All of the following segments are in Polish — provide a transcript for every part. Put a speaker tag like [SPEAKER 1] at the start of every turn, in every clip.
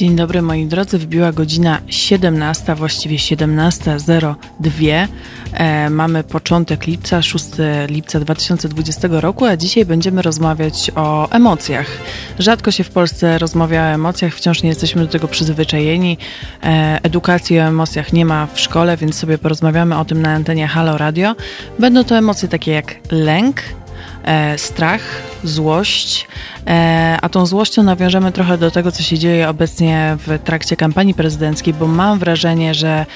[SPEAKER 1] Dzień dobry moi drodzy, wbiła godzina 17, właściwie 17.02. E, mamy początek lipca, 6 lipca 2020 roku, a dzisiaj będziemy rozmawiać o emocjach. Rzadko się w Polsce rozmawia o emocjach, wciąż nie jesteśmy do tego przyzwyczajeni. E, edukacji o emocjach nie ma w szkole, więc sobie porozmawiamy o tym na antenie Halo Radio. Będą to emocje takie jak lęk, strach, złość, e, a tą złością nawiążemy trochę do tego, co się dzieje obecnie w trakcie kampanii prezydenckiej, bo mam wrażenie, że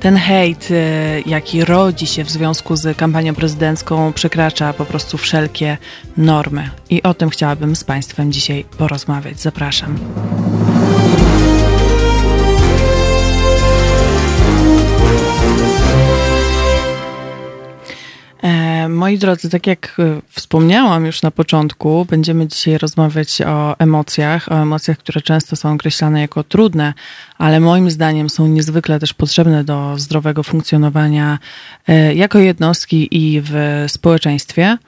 [SPEAKER 1] ten hejt, e, jaki rodzi się w związku z kampanią prezydencką, przekracza po prostu wszelkie normy. I o tym chciałabym z Państwem dzisiaj porozmawiać. Zapraszam. Moi drodzy, tak jak e, wspomniałam już na początku, będziemy dzisiaj rozmawiać o emocjach, o emocjach, które często są określane jako trudne, ale moim zdaniem są niezwykle też potrzebne do zdrowego funkcjonowania e, jako jednostki i w społeczeństwie.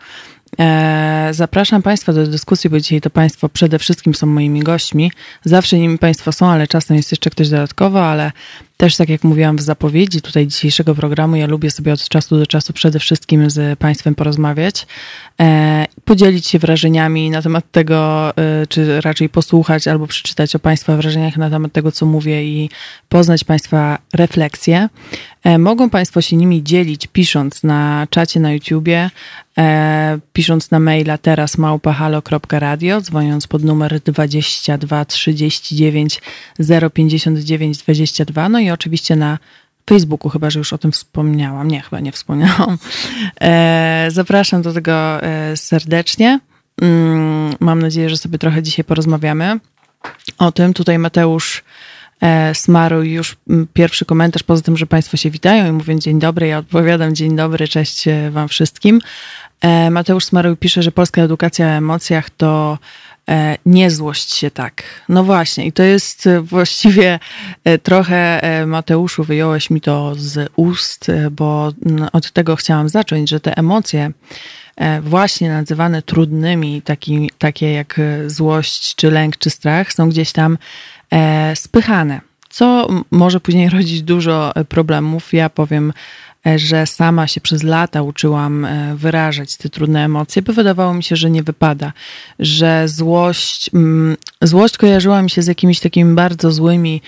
[SPEAKER 1] Zapraszam Państwa do dyskusji, bo dzisiaj to Państwo przede wszystkim są moimi gośćmi. Zawsze nimi Państwo są, ale czasem jest jeszcze ktoś dodatkowo, ale też, tak jak mówiłam w zapowiedzi tutaj dzisiejszego programu, ja lubię sobie od czasu do czasu przede wszystkim z Państwem porozmawiać, e, podzielić się wrażeniami na temat tego, e, czy raczej posłuchać albo przeczytać o Państwa wrażeniach na temat tego, co mówię i poznać Państwa refleksje. E, mogą Państwo się nimi dzielić, pisząc na czacie na YouTubie, pisząc na maila teraz małpahalo.radio, dzwoniąc pod numer 22 39 059 22, no i oczywiście na Facebooku, chyba że już o tym wspomniałam. Nie, chyba nie wspomniałam. E, zapraszam do tego e, serdecznie. Mm, mam nadzieję, że sobie trochę dzisiaj porozmawiamy o tym. Tutaj Mateusz e, Smaruj już mm, pierwszy komentarz, poza tym, że Państwo się witają i mówią dzień dobry, ja odpowiadam dzień dobry, cześć Wam wszystkim. Mateusz Smaruj pisze, że polska edukacja o emocjach to nie złość się tak. No właśnie, i to jest e, właściwie e, trochę, Mateuszu, wyjąłeś mi to z ust, bo od tego chciałam zacząć, że te emocje, właśnie nazywane trudnymi, taki, takie jak złość, czy lęk, czy strach, są gdzieś tam spychane, co może później rodzić dużo problemów. Ja powiem E, że sama się przez lata uczyłam e, wyrażać te trudne emocje, bo wydawało mi się, że nie wypada, że złość, mm, złość kojarzyła mi się z jakimiś takimi bardzo złymi,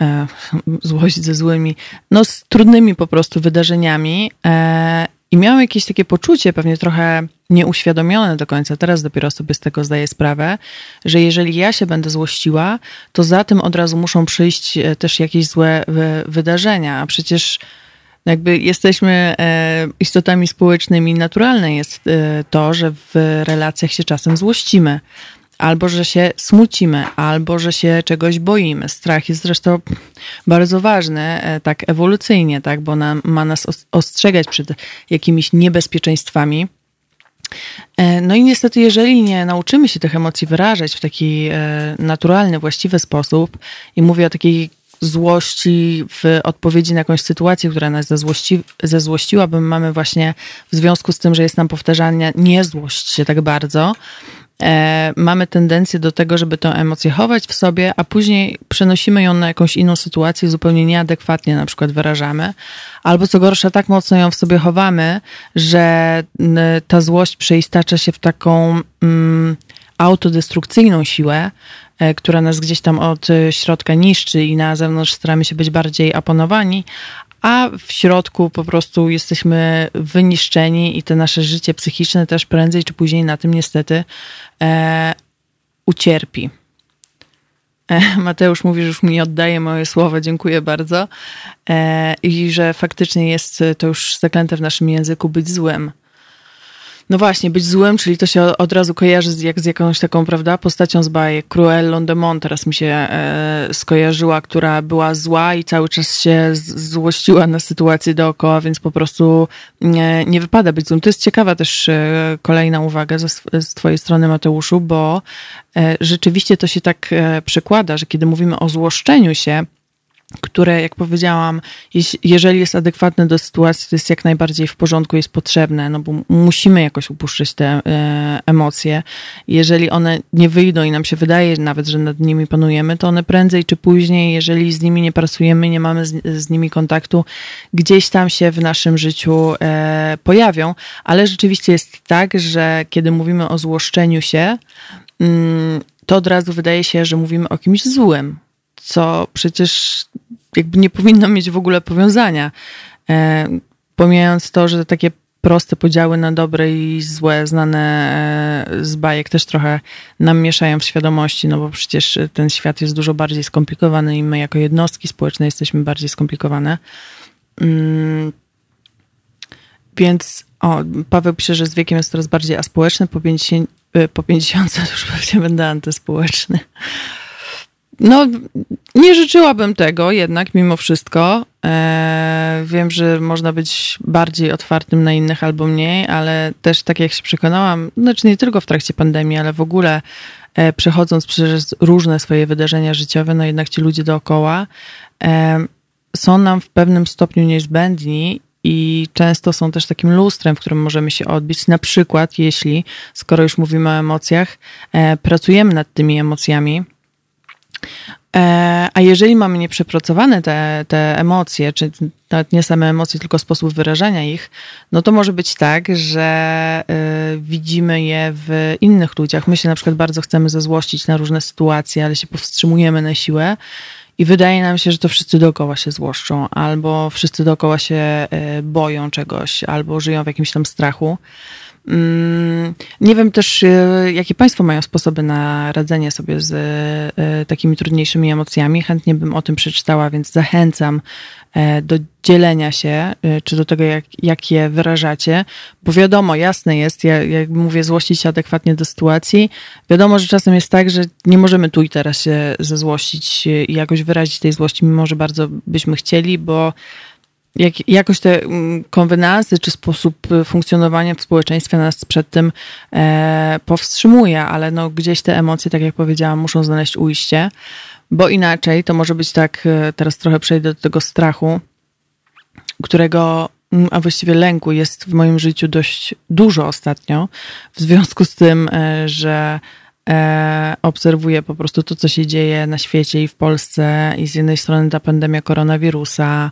[SPEAKER 1] e, złość ze złymi, no z trudnymi po prostu wydarzeniami i miałam jakieś takie poczucie, pewnie trochę nieuświadomione do końca, teraz dopiero sobie z tego zdaję sprawę, że jeżeli ja się będę złościła, to za tym od razu muszą przyjść też jakieś złe wydarzenia, a przecież jakby jesteśmy e, istotami społecznymi. Naturalne jest e, to, że w relacjach się czasem złościmy, albo że się smucimy, albo że się czegoś boimy. Strach jest zresztą bardzo ważny, e, tak ewolucyjnie, tak, bo nam, ma nas ostrzegać przed jakimiś niebezpieczeństwami. No i niestety, jeżeli nie nauczymy się tych emocji wyrażać w taki naturalny, właściwy sposób, i mówię o takiej złości w odpowiedzi na jakąś sytuację, która nas zezłości, zezłościła, bo mamy właśnie w związku z tym, że jest nam powtarzania nie złość się tak bardzo, e, mamy tendencję do tego, żeby tę emocję chować w sobie, a później przenosimy ją na jakąś inną sytuację, zupełnie nieadekwatnie na przykład wyrażamy, albo co gorsza, tak mocno ją w sobie chowamy, że ta złość przeistacza się w taką mm, autodestrukcyjną siłę, która nas gdzieś tam od e, środka niszczy i na zewnątrz staramy się być bardziej aponowani, a w środku po prostu jesteśmy wyniszczeni i to nasze życie psychiczne też prędzej czy później na tym niestety e, ucierpi. E, Mateusz mówi, że już mi oddaje moje słowa, dziękuję bardzo. E, I że faktycznie jest to już zaklęte w naszym języku być złym. No właśnie, być złym, czyli to się od razu kojarzy z, jak z jakąś taką, prawda, postacią z bajek. Cruellą de Mont teraz mi się e, skojarzyła, która była zła i cały czas się złościła na sytuację dookoła, więc po prostu nie, nie wypada być złym. To jest ciekawa też e, kolejna uwaga z, z twojej strony, Mateuszu, bo e, rzeczywiście to się tak e, przekłada, że kiedy mówimy o złoszczeniu się, które, jak powiedziałam, jeżeli jest adekwatne do sytuacji, to jest jak najbardziej w porządku, jest potrzebne, no bo musimy jakoś upuszczać te e, emocje. Jeżeli one nie wyjdą i nam się wydaje nawet, że nad nimi panujemy, to one prędzej czy później, jeżeli z nimi nie pracujemy, nie mamy z, z nimi kontaktu, gdzieś tam się w naszym życiu e, pojawią. Ale rzeczywiście jest tak, że kiedy mówimy o złoszczeniu się, mm, to od razu wydaje się, że mówimy o kimś złym co przecież jakby nie powinno mieć w ogóle powiązania. E, pomijając to, że takie proste podziały na dobre i złe, znane e, z bajek, też trochę nam mieszają w świadomości, no bo przecież ten świat jest dużo bardziej skomplikowany i my jako jednostki społeczne jesteśmy bardziej skomplikowane. Mm. Więc o, Paweł pisze, że z wiekiem jest coraz bardziej aspołeczny, po 50, e, po 50 już pewnie będę antyspołeczny. No, nie życzyłabym tego jednak mimo wszystko. E, wiem, że można być bardziej otwartym na innych albo mniej, ale też tak jak się przekonałam, znaczy nie tylko w trakcie pandemii, ale w ogóle e, przechodząc przez różne swoje wydarzenia życiowe, no jednak ci ludzie dookoła e, są nam w pewnym stopniu niezbędni i często są też takim lustrem, w którym możemy się odbić. Na przykład, jeśli, skoro już mówimy o emocjach, pracujemy nad tymi emocjami, E, a jeżeli mamy nieprzepracowane te, te emocje, czy nawet nie same emocje, tylko sposób wyrażania ich, no to może być tak, że e, widzimy je w innych ludziach. My się na przykład bardzo chcemy zezłościć na różne sytuacje, ale się powstrzymujemy na siłę. I wydaje nam się, że to wszyscy dookoła się złoszczą, albo wszyscy dookoła się e, boją czegoś, albo żyją w jakimś tam strachu. Mm, nie wiem też, e, jakie Państwo mają sposoby na radzenie sobie z e, takimi trudniejszymi emocjami. Chętnie bym o tym przeczytała, więc zachęcam e, do dzielenia się, czy do tego, jak, jak je wyrażacie, bo wiadomo, jasne jest, ja, jak mówię, złościć się adekwatnie do sytuacji. Wiadomo, że czasem jest tak, że nie możemy tu i teraz się zezłościć i jakoś wyrazić tej złości, mimo że bardzo byśmy chcieli, bo jak, jakoś te mm, konwenansy czy sposób y, funkcjonowania w społeczeństwie nas przed tym e, powstrzymuje, ale no gdzieś te emocje, tak jak powiedziałam, muszą znaleźć ujście, bo inaczej to może być tak, e, teraz trochę przejdę do tego strachu, którego, mm, a właściwie lęku jest w moim życiu dość dużo ostatnio, w związku z tym, e, że e, obserwuję po prostu to, co się dzieje na świecie i w Polsce i z jednej strony ta pandemia koronawirusa,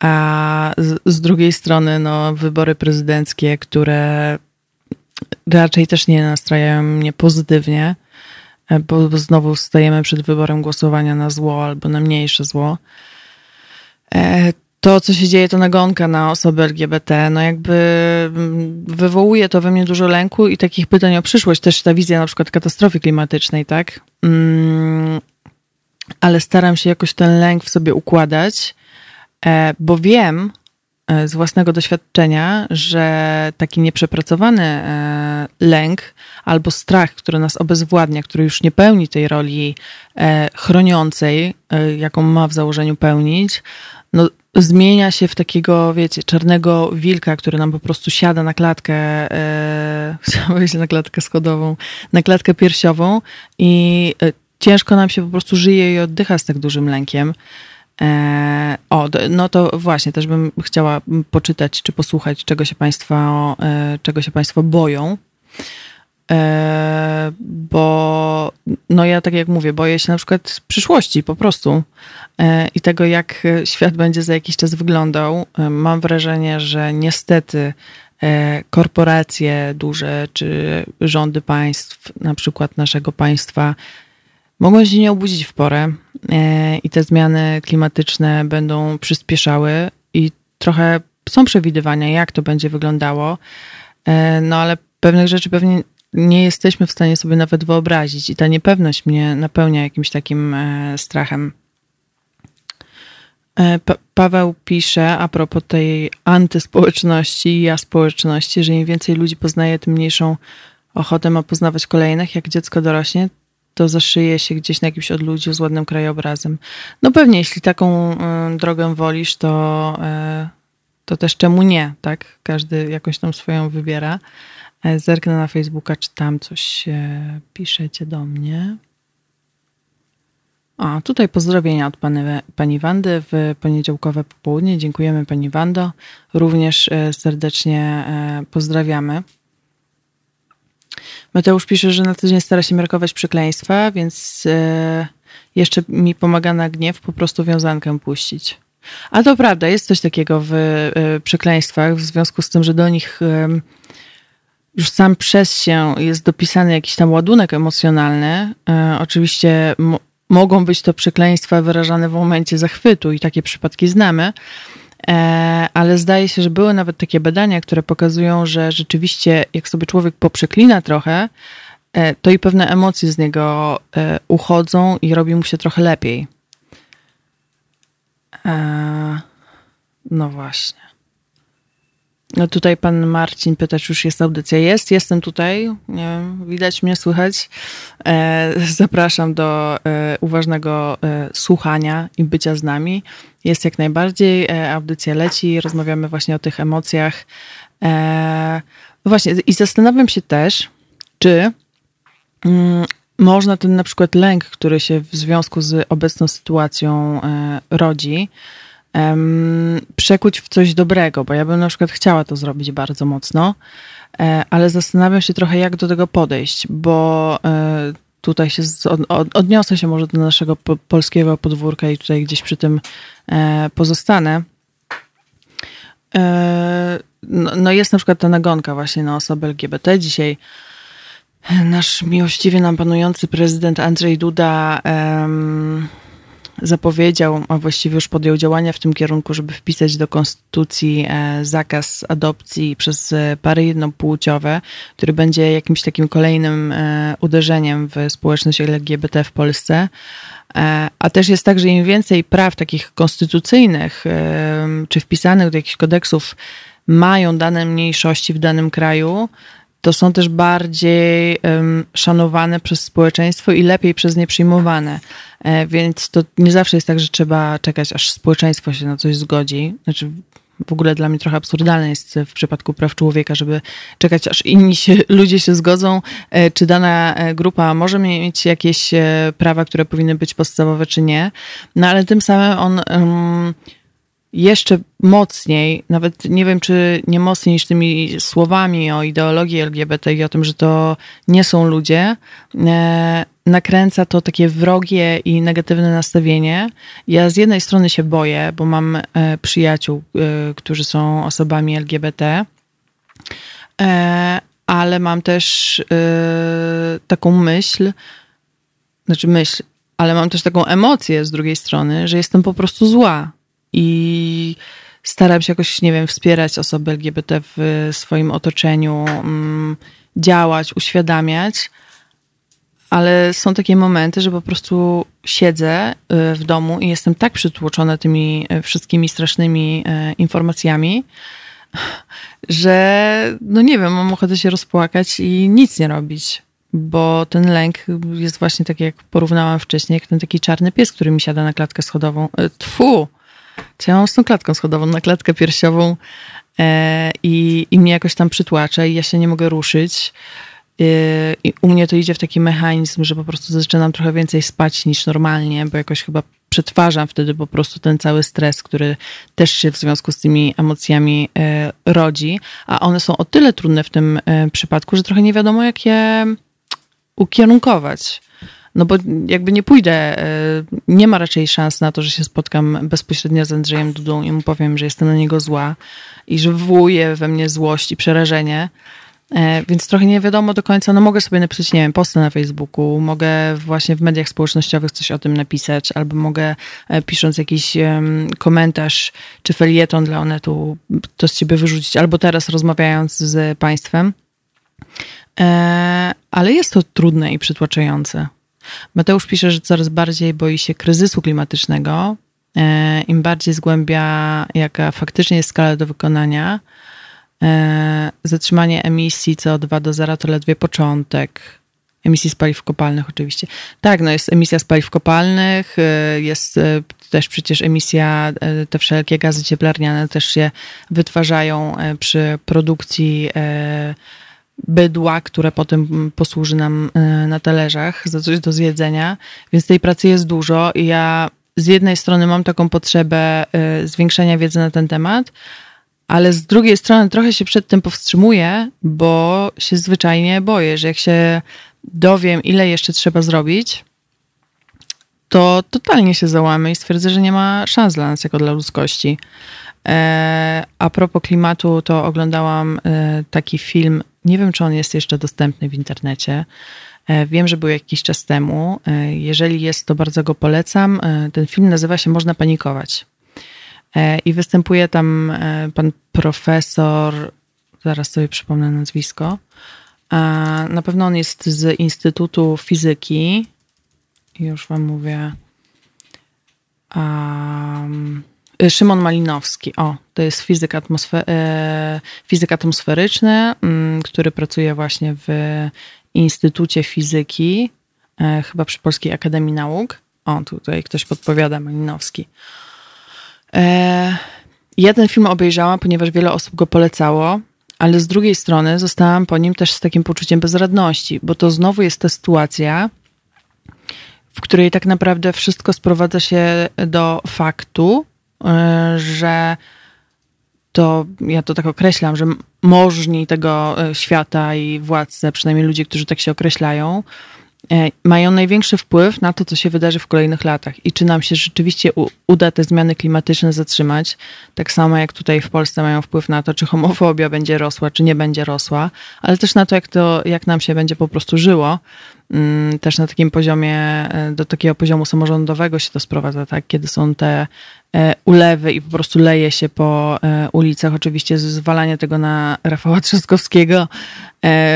[SPEAKER 1] a z, z drugiej strony no, wybory prezydenckie, które raczej też nie nastrajają mnie pozytywnie, e, bo, bo znowu stajemy przed wyborem głosowania na zło albo na mniejsze zło. E, to, co się dzieje, to nagonka na osoby LGBT, no jakby mm, wywołuje to we mnie dużo lęku i takich pytań o przyszłość, też ta wizja na przykład katastrofy klimatycznej, tak? Mm, ale staram się jakoś ten lęk w sobie układać bo wiem e, z własnego doświadczenia, że taki nieprzepracowany e, lęk albo strach, który nas obezwładnia, który już nie pełni tej roli chroniącej, jaką ma w założeniu pełnić, no, zmienia się w takiego, wiecie, czarnego wilka, który nam po prostu siada na klatkę, e, chciałam na klatkę schodową, na klatkę piersiową i ciężko nam się po prostu żyje i oddycha z tak dużym lękiem. E, o, no to właśnie, też bym chciała poczytać czy posłuchać, czego się Państwo, e, czego się Państwo boją. E, bo no ja tak jak mówię, boję się na przykład przyszłości po prostu i tego, jak świat będzie za jakiś czas wyglądał. Mam wrażenie, że niestety korporacje duże czy rządy państw, na przykład naszego państwa, mogą się nie obudzić w porę i te zmiany klimatyczne będą przyspieszały i trochę są przewidywania, jak to będzie wyglądało, e, no ale pewnych rzeczy pewnie nie jesteśmy w stanie sobie nawet wyobrazić i ta niepewność mnie napełnia jakimś takim e, strachem. Pa Paweł pisze a propos tej antyspołeczności i ja społeczności, że im więcej ludzi poznaje, tym mniejszą ochotę ma poznawać kolejnych. Jak dziecko dorośnie, to zaszyje się gdzieś na jakimś odludziu z ładnym krajobrazem. No pewnie, jeśli taką y, drogę wolisz, to, y, to też czemu nie, tak? Każdy jakąś tam swoją wybiera. E, zerknę na Facebooka, czy tam coś piszecie do mnie. A, tutaj pozdrowienia od pani, pani Wandy w poniedziałkowe popołudnie. Dziękujemy pani Wando. Również e, serdecznie e, pozdrawiamy. Mateusz pisze, że na co dzień stara się miarkować przekleństwa, więc e, jeszcze mi pomaga na gniew po prostu wiązankę puścić. A to prawda, jest coś takiego w przekleństwach, w związku z tym, że do nich już sam przez się jest dopisany jakiś tam ładunek emocjonalny. Oczywiście mogą być to przekleństwa wyrażane w momencie zachwytu i takie przypadki znamy, e, ale zdaje się, że były nawet takie badania, które pokazują, że rzeczywiście jak sobie człowiek poprzeklina trochę, e, to i pewne emocje z niego e, uchodzą i robi mu się trochę lepiej. No właśnie. No tutaj pan Marcin pyta, czy już jest audycja. Jest, jestem tutaj. Nie wiem, widać mnie, słychać. E, zapraszam do e, uważnego e, słuchania i bycia z nami. Jest jak najbardziej. E, audycja leci, rozmawiamy właśnie o tych emocjach. E, no właśnie, i zastanawiam się też, czy mm, można ten na przykład lęk, który się w związku z obecną sytuacją e, rodzi, um, przekuć w coś dobrego, bo ja bym na przykład chciała to zrobić bardzo mocno, e, ale zastanawiam się trochę, jak do tego podejść, bo e, tutaj się od, odniosę się może do naszego po, polskiego podwórka i tutaj gdzieś przy tym e, pozostanę. No, no, jest na przykład ta nagonka właśnie na osoby LGBT. Dzisiaj nasz miłościwie nam panujący prezydent Andrzej Duda um, zapowiedział, a właściwie już podjął działania w tym kierunku, żeby wpisać do konstytucji e, zakaz adopcji przez e, pary jednopłciowe, który będzie jakimś takim kolejnym e, uderzeniem w społeczność LGBT w Polsce. A też jest tak, że im więcej praw takich konstytucyjnych czy wpisanych do jakichś kodeksów mają dane mniejszości w danym kraju, to są też bardziej um, szanowane przez społeczeństwo i lepiej przez nie przyjmowane. E, więc to nie zawsze jest tak, że trzeba czekać, aż społeczeństwo się na coś zgodzi. Znaczy, w ogóle dla mnie trochę absurdalne jest w przypadku praw człowieka, żeby czekać, aż inni się, ludzie się zgodzą, e, czy dana e, grupa może mieć jakieś e, prawa, które powinny być podstawowe, czy nie. No ale tym samym on. Um, jeszcze mocniej, nawet nie wiem, czy nie mocniej niż tymi słowami o ideologii LGBT i o tym, że to nie są ludzie, e, nakręca to takie wrogie i negatywne nastawienie. Ja z jednej strony się boję, bo mam e, przyjaciół, e, którzy są osobami LGBT, ale mam też taką myśl, znaczy myśl, ale mam też taką emocję z drugiej strony, że jestem po prostu zła i staram się jakoś, nie wiem, wspierać osoby LGBT w swoim otoczeniu, mm, działać, uświadamiać, ale są takie momenty, że po prostu siedzę y, w domu i jestem tak przytłoczona tymi y, wszystkimi strasznymi y, informacjami, że no nie wiem, mam ochotę się rozpłakać i nic nie robić. Bo ten lęk jest właśnie tak, jak porównałam wcześniej, jak ten taki czarny pies, który mi siada na klatkę schodową. Tfu! Mam z tą klatką schodową na klatkę piersiową e, i, i mnie jakoś tam przytłacza i ja się nie mogę ruszyć. E, I u mnie to idzie w taki mechanizm, że po prostu zaczynam trochę więcej spać niż normalnie, bo jakoś chyba przetwarzam wtedy po prostu ten cały stres, który też się w związku z tymi emocjami e, rodzi, a one są o tyle trudne w tym przypadku, że trochę nie wiadomo, jak je ukierunkować. No bo jakby nie pójdę, e, nie ma raczej szans na to, że się spotkam bezpośrednio z Andrzejem Dudą i mu powiem, że jestem na niego zła i że wywołuje we mnie złość i przerażenie. E, więc trochę nie wiadomo do końca, no mogę sobie napisać, nie wiem, postę na Facebooku, mogę właśnie w mediach społecznościowych coś o tym napisać, albo mogę e, pisząc jakiś komentarz czy felieton dla Onetu to z ciebie wyrzucić, albo teraz rozmawiając z państwem. Ale jest to trudne i przytłaczające. Mateusz pisze, że coraz bardziej boi się kryzysu klimatycznego. E, Im bardziej zgłębia, jaka faktycznie jest skala do wykonania, e, zatrzymanie emisji CO2 do zera to ledwie początek. Emisji z paliw kopalnych oczywiście. Tak, no jest emisja z paliw kopalnych, e, jest też przecież emisja, te wszelkie gazy cieplarniane też się wytwarzają przy produkcji bydła, które potem posłuży nam na talerzach za coś do zjedzenia, więc tej pracy jest dużo i ja z jednej strony mam taką potrzebę zwiększenia wiedzy na ten temat, ale z drugiej strony trochę się przed tym powstrzymuję, bo się zwyczajnie boję, że jak się dowiem, ile jeszcze trzeba zrobić, to totalnie się załamy i stwierdzę, że nie ma szans dla nas jako dla ludzkości. E, a propos klimatu, to oglądałam e, taki film, nie wiem czy on jest jeszcze dostępny w internecie. E, wiem, że był jakiś czas temu. Jeżeli jest, to bardzo go polecam. Ten film nazywa się Można panikować. I występuje tam pan profesor, zaraz sobie przypomnę nazwisko. Na pewno on jest z Instytutu Fizyki już wam mówię. Um, Szymon Malinowski, o, to jest fizyk, atmosfer e, fizyk atmosferyczny, um, który pracuje właśnie w Instytucie Fizyki, e, chyba przy Polskiej Akademii Nauk. O, tutaj ktoś podpowiada, Malinowski. E, ja ten film obejrzałam, ponieważ wiele osób go polecało, ale z drugiej strony zostałam po nim też z takim poczuciem bezradności, bo to znowu jest ta sytuacja, w której tak naprawdę wszystko sprowadza się do faktu, że to, ja to tak określam, że możni tego e, świata i władcy, przynajmniej ludzie, którzy tak się określają, e, mają największy wpływ na to, co się wydarzy w kolejnych latach i czy nam się rzeczywiście uda te zmiany klimatyczne zatrzymać, tak samo jak tutaj w Polsce mają wpływ na to, czy homofobia będzie rosła, czy nie będzie rosła, ale też na to, jak, to, jak nam się będzie po prostu żyło. Mm, też na takim poziomie, e, do takiego poziomu samorządowego się to sprowadza, tak? Kiedy są te e, ulewy i po prostu leje się po e, ulicach. Oczywiście zwalanie tego na Rafała Trzaskowskiego,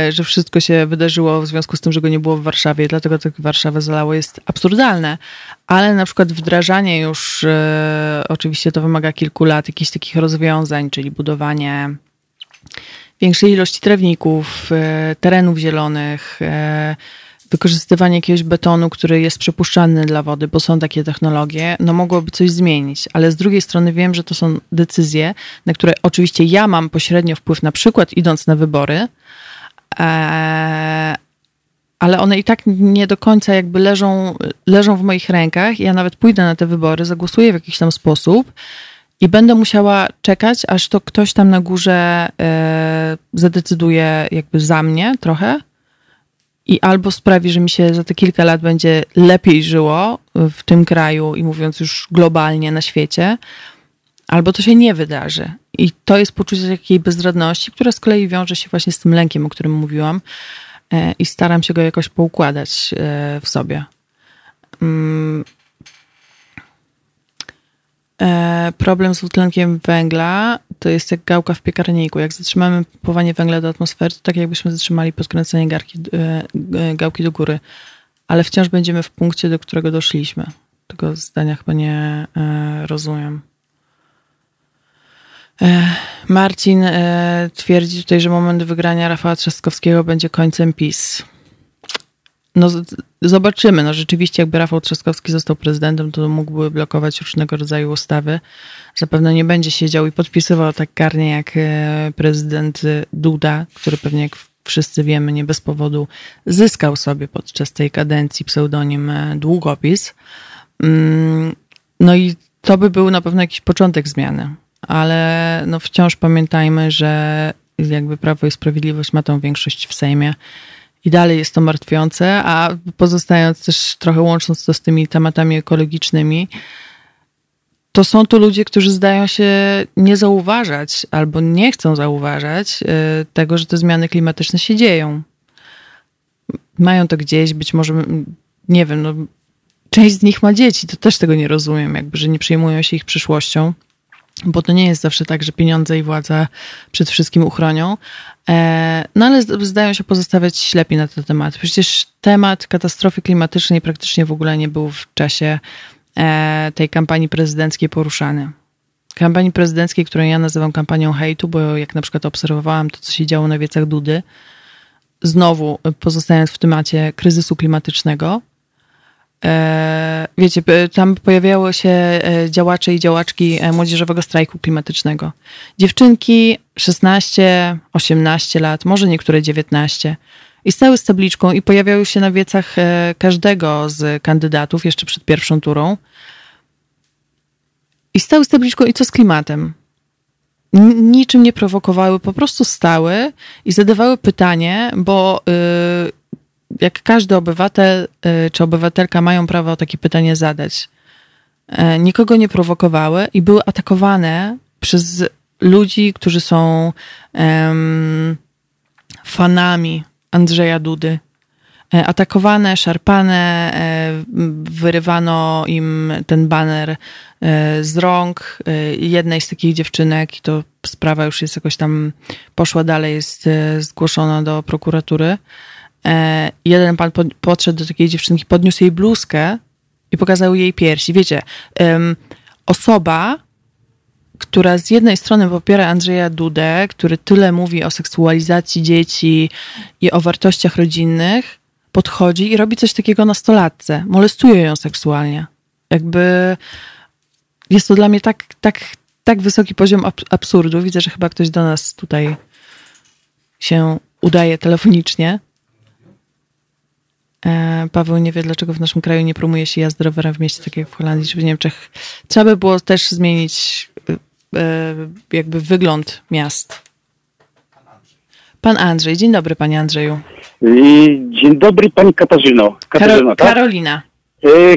[SPEAKER 1] że wszystko się wydarzyło w związku z tym, że go nie było w Warszawie, dlatego tak Warszawę zalało jest absurdalne. Ale na przykład wdrażanie już, oczywiście to wymaga kilku lat, jakichś takich rozwiązań, czyli budowanie większej ilości trawników, terenów zielonych, wykorzystywanie jakiegoś betonu, który jest przepuszczalny dla wody, bo są takie technologie, no mogłoby coś zmienić. Ale z drugiej strony wiem, że to są decyzje, na które oczywiście ja mam pośrednio wpływ, na przykład idąc na wybory, e, ale one i tak nie do końca jakby leżą, leżą w moich rękach. Ja nawet pójdę na te wybory, zagłosuję w jakiś tam sposób i będę musiała czekać, aż to ktoś tam na górze e, zadecyduje jakby za mnie trochę i albo sprawi, że mi się za te kilka lat będzie lepiej żyło w tym kraju i mówiąc już globalnie na świecie, albo to się nie wydarzy. I to jest poczucie takiej bezradności, która z kolei wiąże się właśnie z tym lękiem, o którym mówiłam, e, i staram się go jakoś poukładać e, w sobie. E, problem z dwutlenkiem węgla to jest jak gałka w piekarniku. Jak zatrzymamy powanie węgla do atmosfery, to tak jakbyśmy zatrzymali podkręcenie garki, e, e, gałki do góry. Ale wciąż będziemy w punkcie, do którego doszliśmy. Tego zdania chyba nie rozumiem. Marcin twierdzi tutaj, że moment wygrania Rafała Trzaskowskiego będzie końcem PiS. No, zobaczymy. No, rzeczywiście, jakby Rafał Trzaskowski został prezydentem, to mógłby blokować różnego rodzaju ustawy. Zapewne nie będzie siedział i podpisywał tak karnie jak e, prezydent Duda, który pewnie, jak wszyscy wiemy, nie bez powodu zyskał sobie podczas tej kadencji pseudonim e, długopis. Mm, no i to by był na pewno jakiś początek zmiany. Ale no wciąż pamiętajmy, że jakby Prawo i Sprawiedliwość ma tą większość w Sejmie i dalej jest to martwiące, a pozostając też trochę łącząc to z tymi tematami ekologicznymi, to są tu ludzie, którzy zdają się nie zauważać albo nie chcą zauważać y, tego, że te zmiany klimatyczne się dzieją. Mają to gdzieś, być może, nie wiem, no, część z nich ma dzieci, to też tego nie rozumiem, jakby, że nie przejmują się ich przyszłością bo to nie jest zawsze tak, że pieniądze i władza przed wszystkim uchronią. E, no ale zdają się pozostawiać ślepi na ten temat. Przecież temat katastrofy klimatycznej praktycznie w ogóle nie był w czasie e, tej kampanii prezydenckiej poruszany. Kampanii prezydenckiej, którą ja nazywam kampanią hejtu, bo jak na przykład obserwowałam to, co się działo na wiecach Dudy, znowu pozostając w temacie kryzysu klimatycznego, e, wiecie, tam pojawiały się e, działacze i działaczki e, młodzieżowego strajku klimatycznego. Dziewczynki 16, 18 lat, może niektóre 19. I stały z tabliczką i pojawiały się na wiecach każdego z kandydatów jeszcze przed pierwszą turą. I stały z tabliczką i co z klimatem? Niczym nie prowokowały, po prostu stały i zadawały pytanie, bo y, jak każdy obywatel y, czy obywatelka mają prawo takie pytanie zadać. E, nikogo nie prowokowały i były atakowane przez ludzi, którzy są um, fanami Andrzeja Dudy. E, atakowane, szarpane, e, wyrywano im ten baner z rąk jednej z takich dziewczynek i to sprawa już jest jakoś tam poszła dalej, jest zgłoszona do prokuratury. E, jeden pan podszedł do takiej dziewczynki, podniósł jej bluzkę i pokazał jej piersi. Wiecie, osoba, która z jednej strony popiera Andrzeja Dudę, który tyle mówi o seksualizacji dzieci i o wartościach rodzinnych, podchodzi i robi coś takiego nastolatce, molestuje ją seksualnie. Jakby jest to dla mnie tak, tak, tak wysoki poziom absurdu. Widzę, że chyba ktoś do nas tutaj się udaje telefonicznie. E, Paweł nie wie, dlaczego w naszym kraju nie promuje się jazdy rowerem w mieście, tak jak w Holandii czy w Niemczech. Trzeba by było też zmienić e, e, jakby wygląd miast. Pan Andrzej. Dzień dobry, panie Andrzeju.
[SPEAKER 2] Dzień dobry, pani Katarzyno.
[SPEAKER 1] Katarzyna, tak? Karolina.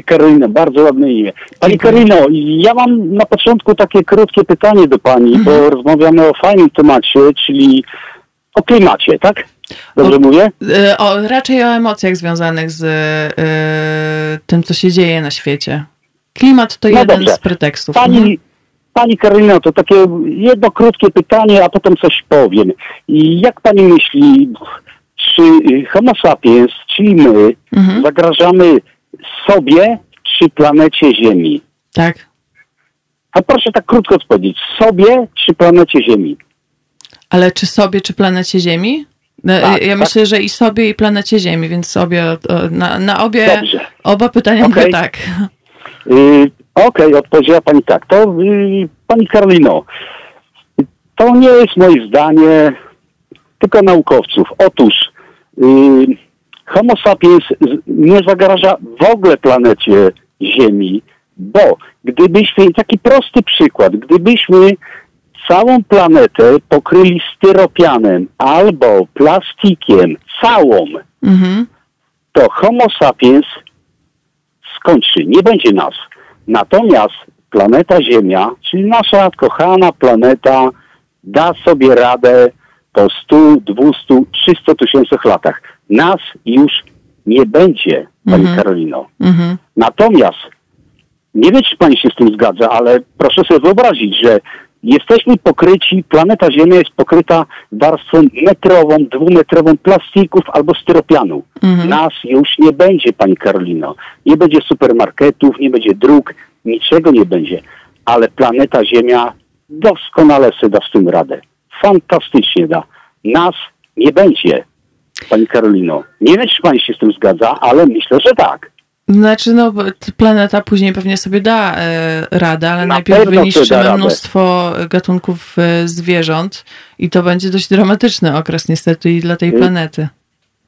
[SPEAKER 2] Karolina, bardzo ładne imię. Pani Dziękuję. Karolino, ja mam na początku takie krótkie pytanie do pani, mhm. bo rozmawiamy o fajnym temacie, czyli o klimacie, tak? Dobrze o, mówię?
[SPEAKER 1] E, o, raczej o emocjach związanych z y, tym, co się dzieje na świecie. Klimat to no jeden dobrze. z pretekstów.
[SPEAKER 2] Pani, mhm. Pani Karolino, to takie jedno krótkie pytanie, a potem coś powiem. Jak pani myśli, czy Homo sapiens, czyli my, mhm. zagrażamy sobie czy planecie Ziemi?
[SPEAKER 1] Tak.
[SPEAKER 2] A proszę tak krótko odpowiedzieć. Sobie czy planecie Ziemi?
[SPEAKER 1] Ale czy sobie, czy planecie Ziemi? No, tak, ja tak. myślę, że i sobie, i planecie Ziemi, więc obie, na, na obie, Dobrze. oba pytania okay. mówię tak.
[SPEAKER 2] Yy, Okej, okay, odpowiedziała Pani tak. To yy, Pani Karolino, to nie jest moje zdanie, tylko naukowców. Otóż yy, Homo sapiens nie zagraża w ogóle planecie Ziemi, bo gdybyśmy, taki prosty przykład, gdybyśmy całą planetę pokryli styropianem albo plastikiem, całą, mhm. to Homo sapiens skończy, nie będzie nas. Natomiast planeta Ziemia, czyli nasza kochana planeta, da sobie radę po 100, 200, 300 tysiącach latach. Nas już nie będzie, Pani mhm. Karolino. Mhm. Natomiast, nie wiem, czy Pani się z tym zgadza, ale proszę sobie wyobrazić, że Jesteśmy pokryci, planeta Ziemia jest pokryta warstwą metrową, dwumetrową plastików albo styropianu. Mhm. Nas już nie będzie, Pani Karolino. Nie będzie supermarketów, nie będzie dróg, niczego nie będzie. Ale planeta Ziemia doskonale sobie da z tym radę. Fantastycznie da. Nas nie będzie, Pani Karolino. Nie wiem, czy Pani się z tym zgadza, ale myślę, że tak.
[SPEAKER 1] Znaczy, no, planeta później pewnie sobie da e, radę, ale Na najpierw wyniszczymy mnóstwo gatunków e, zwierząt i to będzie dość dramatyczny okres niestety i dla tej y, planety.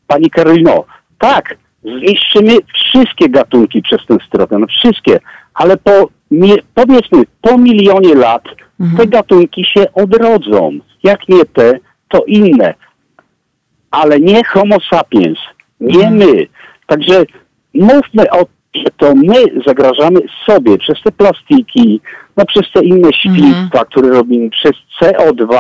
[SPEAKER 2] Pani Karolino, tak, zniszczymy wszystkie gatunki przez ten styropian, wszystkie, ale po, nie, powiedzmy, po milionie lat mhm. te gatunki się odrodzą. Jak nie te, to inne. Ale nie homo sapiens, nie mhm. my. Także mówmy o że to my zagrażamy sobie przez te plastiki, no przez te inne świństwa, mm. które robimy, przez CO2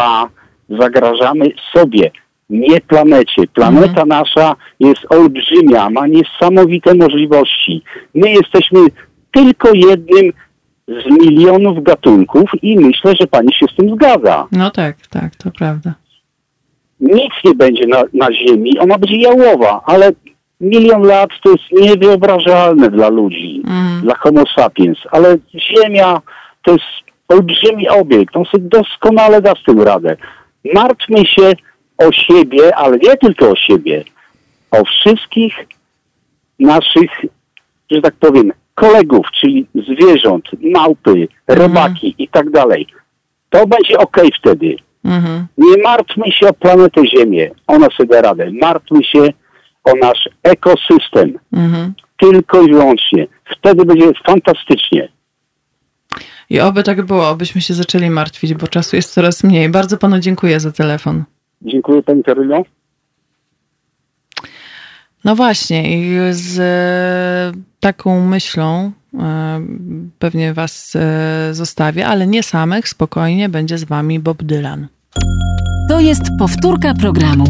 [SPEAKER 2] zagrażamy sobie, nie planecie. Planeta mm. nasza jest olbrzymia, ma niesamowite możliwości. My jesteśmy tylko jednym z milionów gatunków i myślę, że pani się z tym zgadza.
[SPEAKER 1] No tak, tak, to prawda.
[SPEAKER 2] Nic nie będzie na, na Ziemi, ona będzie jałowa, ale milion lat to jest niewyobrażalne dla ludzi, mm. dla homo sapiens, ale Ziemia to jest olbrzymi obiekt, on sobie doskonale da z tym radę. Martwmy się o siebie, ale nie tylko o siebie, o wszystkich naszych że tak powiem, kolegów, czyli zwierząt, małpy, robaki mhm. i tak dalej, to będzie ok wtedy. Mhm. Nie martwmy się o planetę Ziemię, ona sobie da radę. Martwmy się o nasz ekosystem. Mhm. Tylko i wyłącznie. Wtedy będzie fantastycznie.
[SPEAKER 1] I oby tak było, obyśmy się zaczęli martwić, bo czasu jest coraz mniej. Bardzo panu dziękuję za telefon.
[SPEAKER 2] Dziękuję pani Karylo.
[SPEAKER 1] No właśnie, i z e, taką myślą e, pewnie was e, zostawię, ale nie samych, spokojnie, będzie z wami Bob Dylan.
[SPEAKER 3] To jest powtórka programu.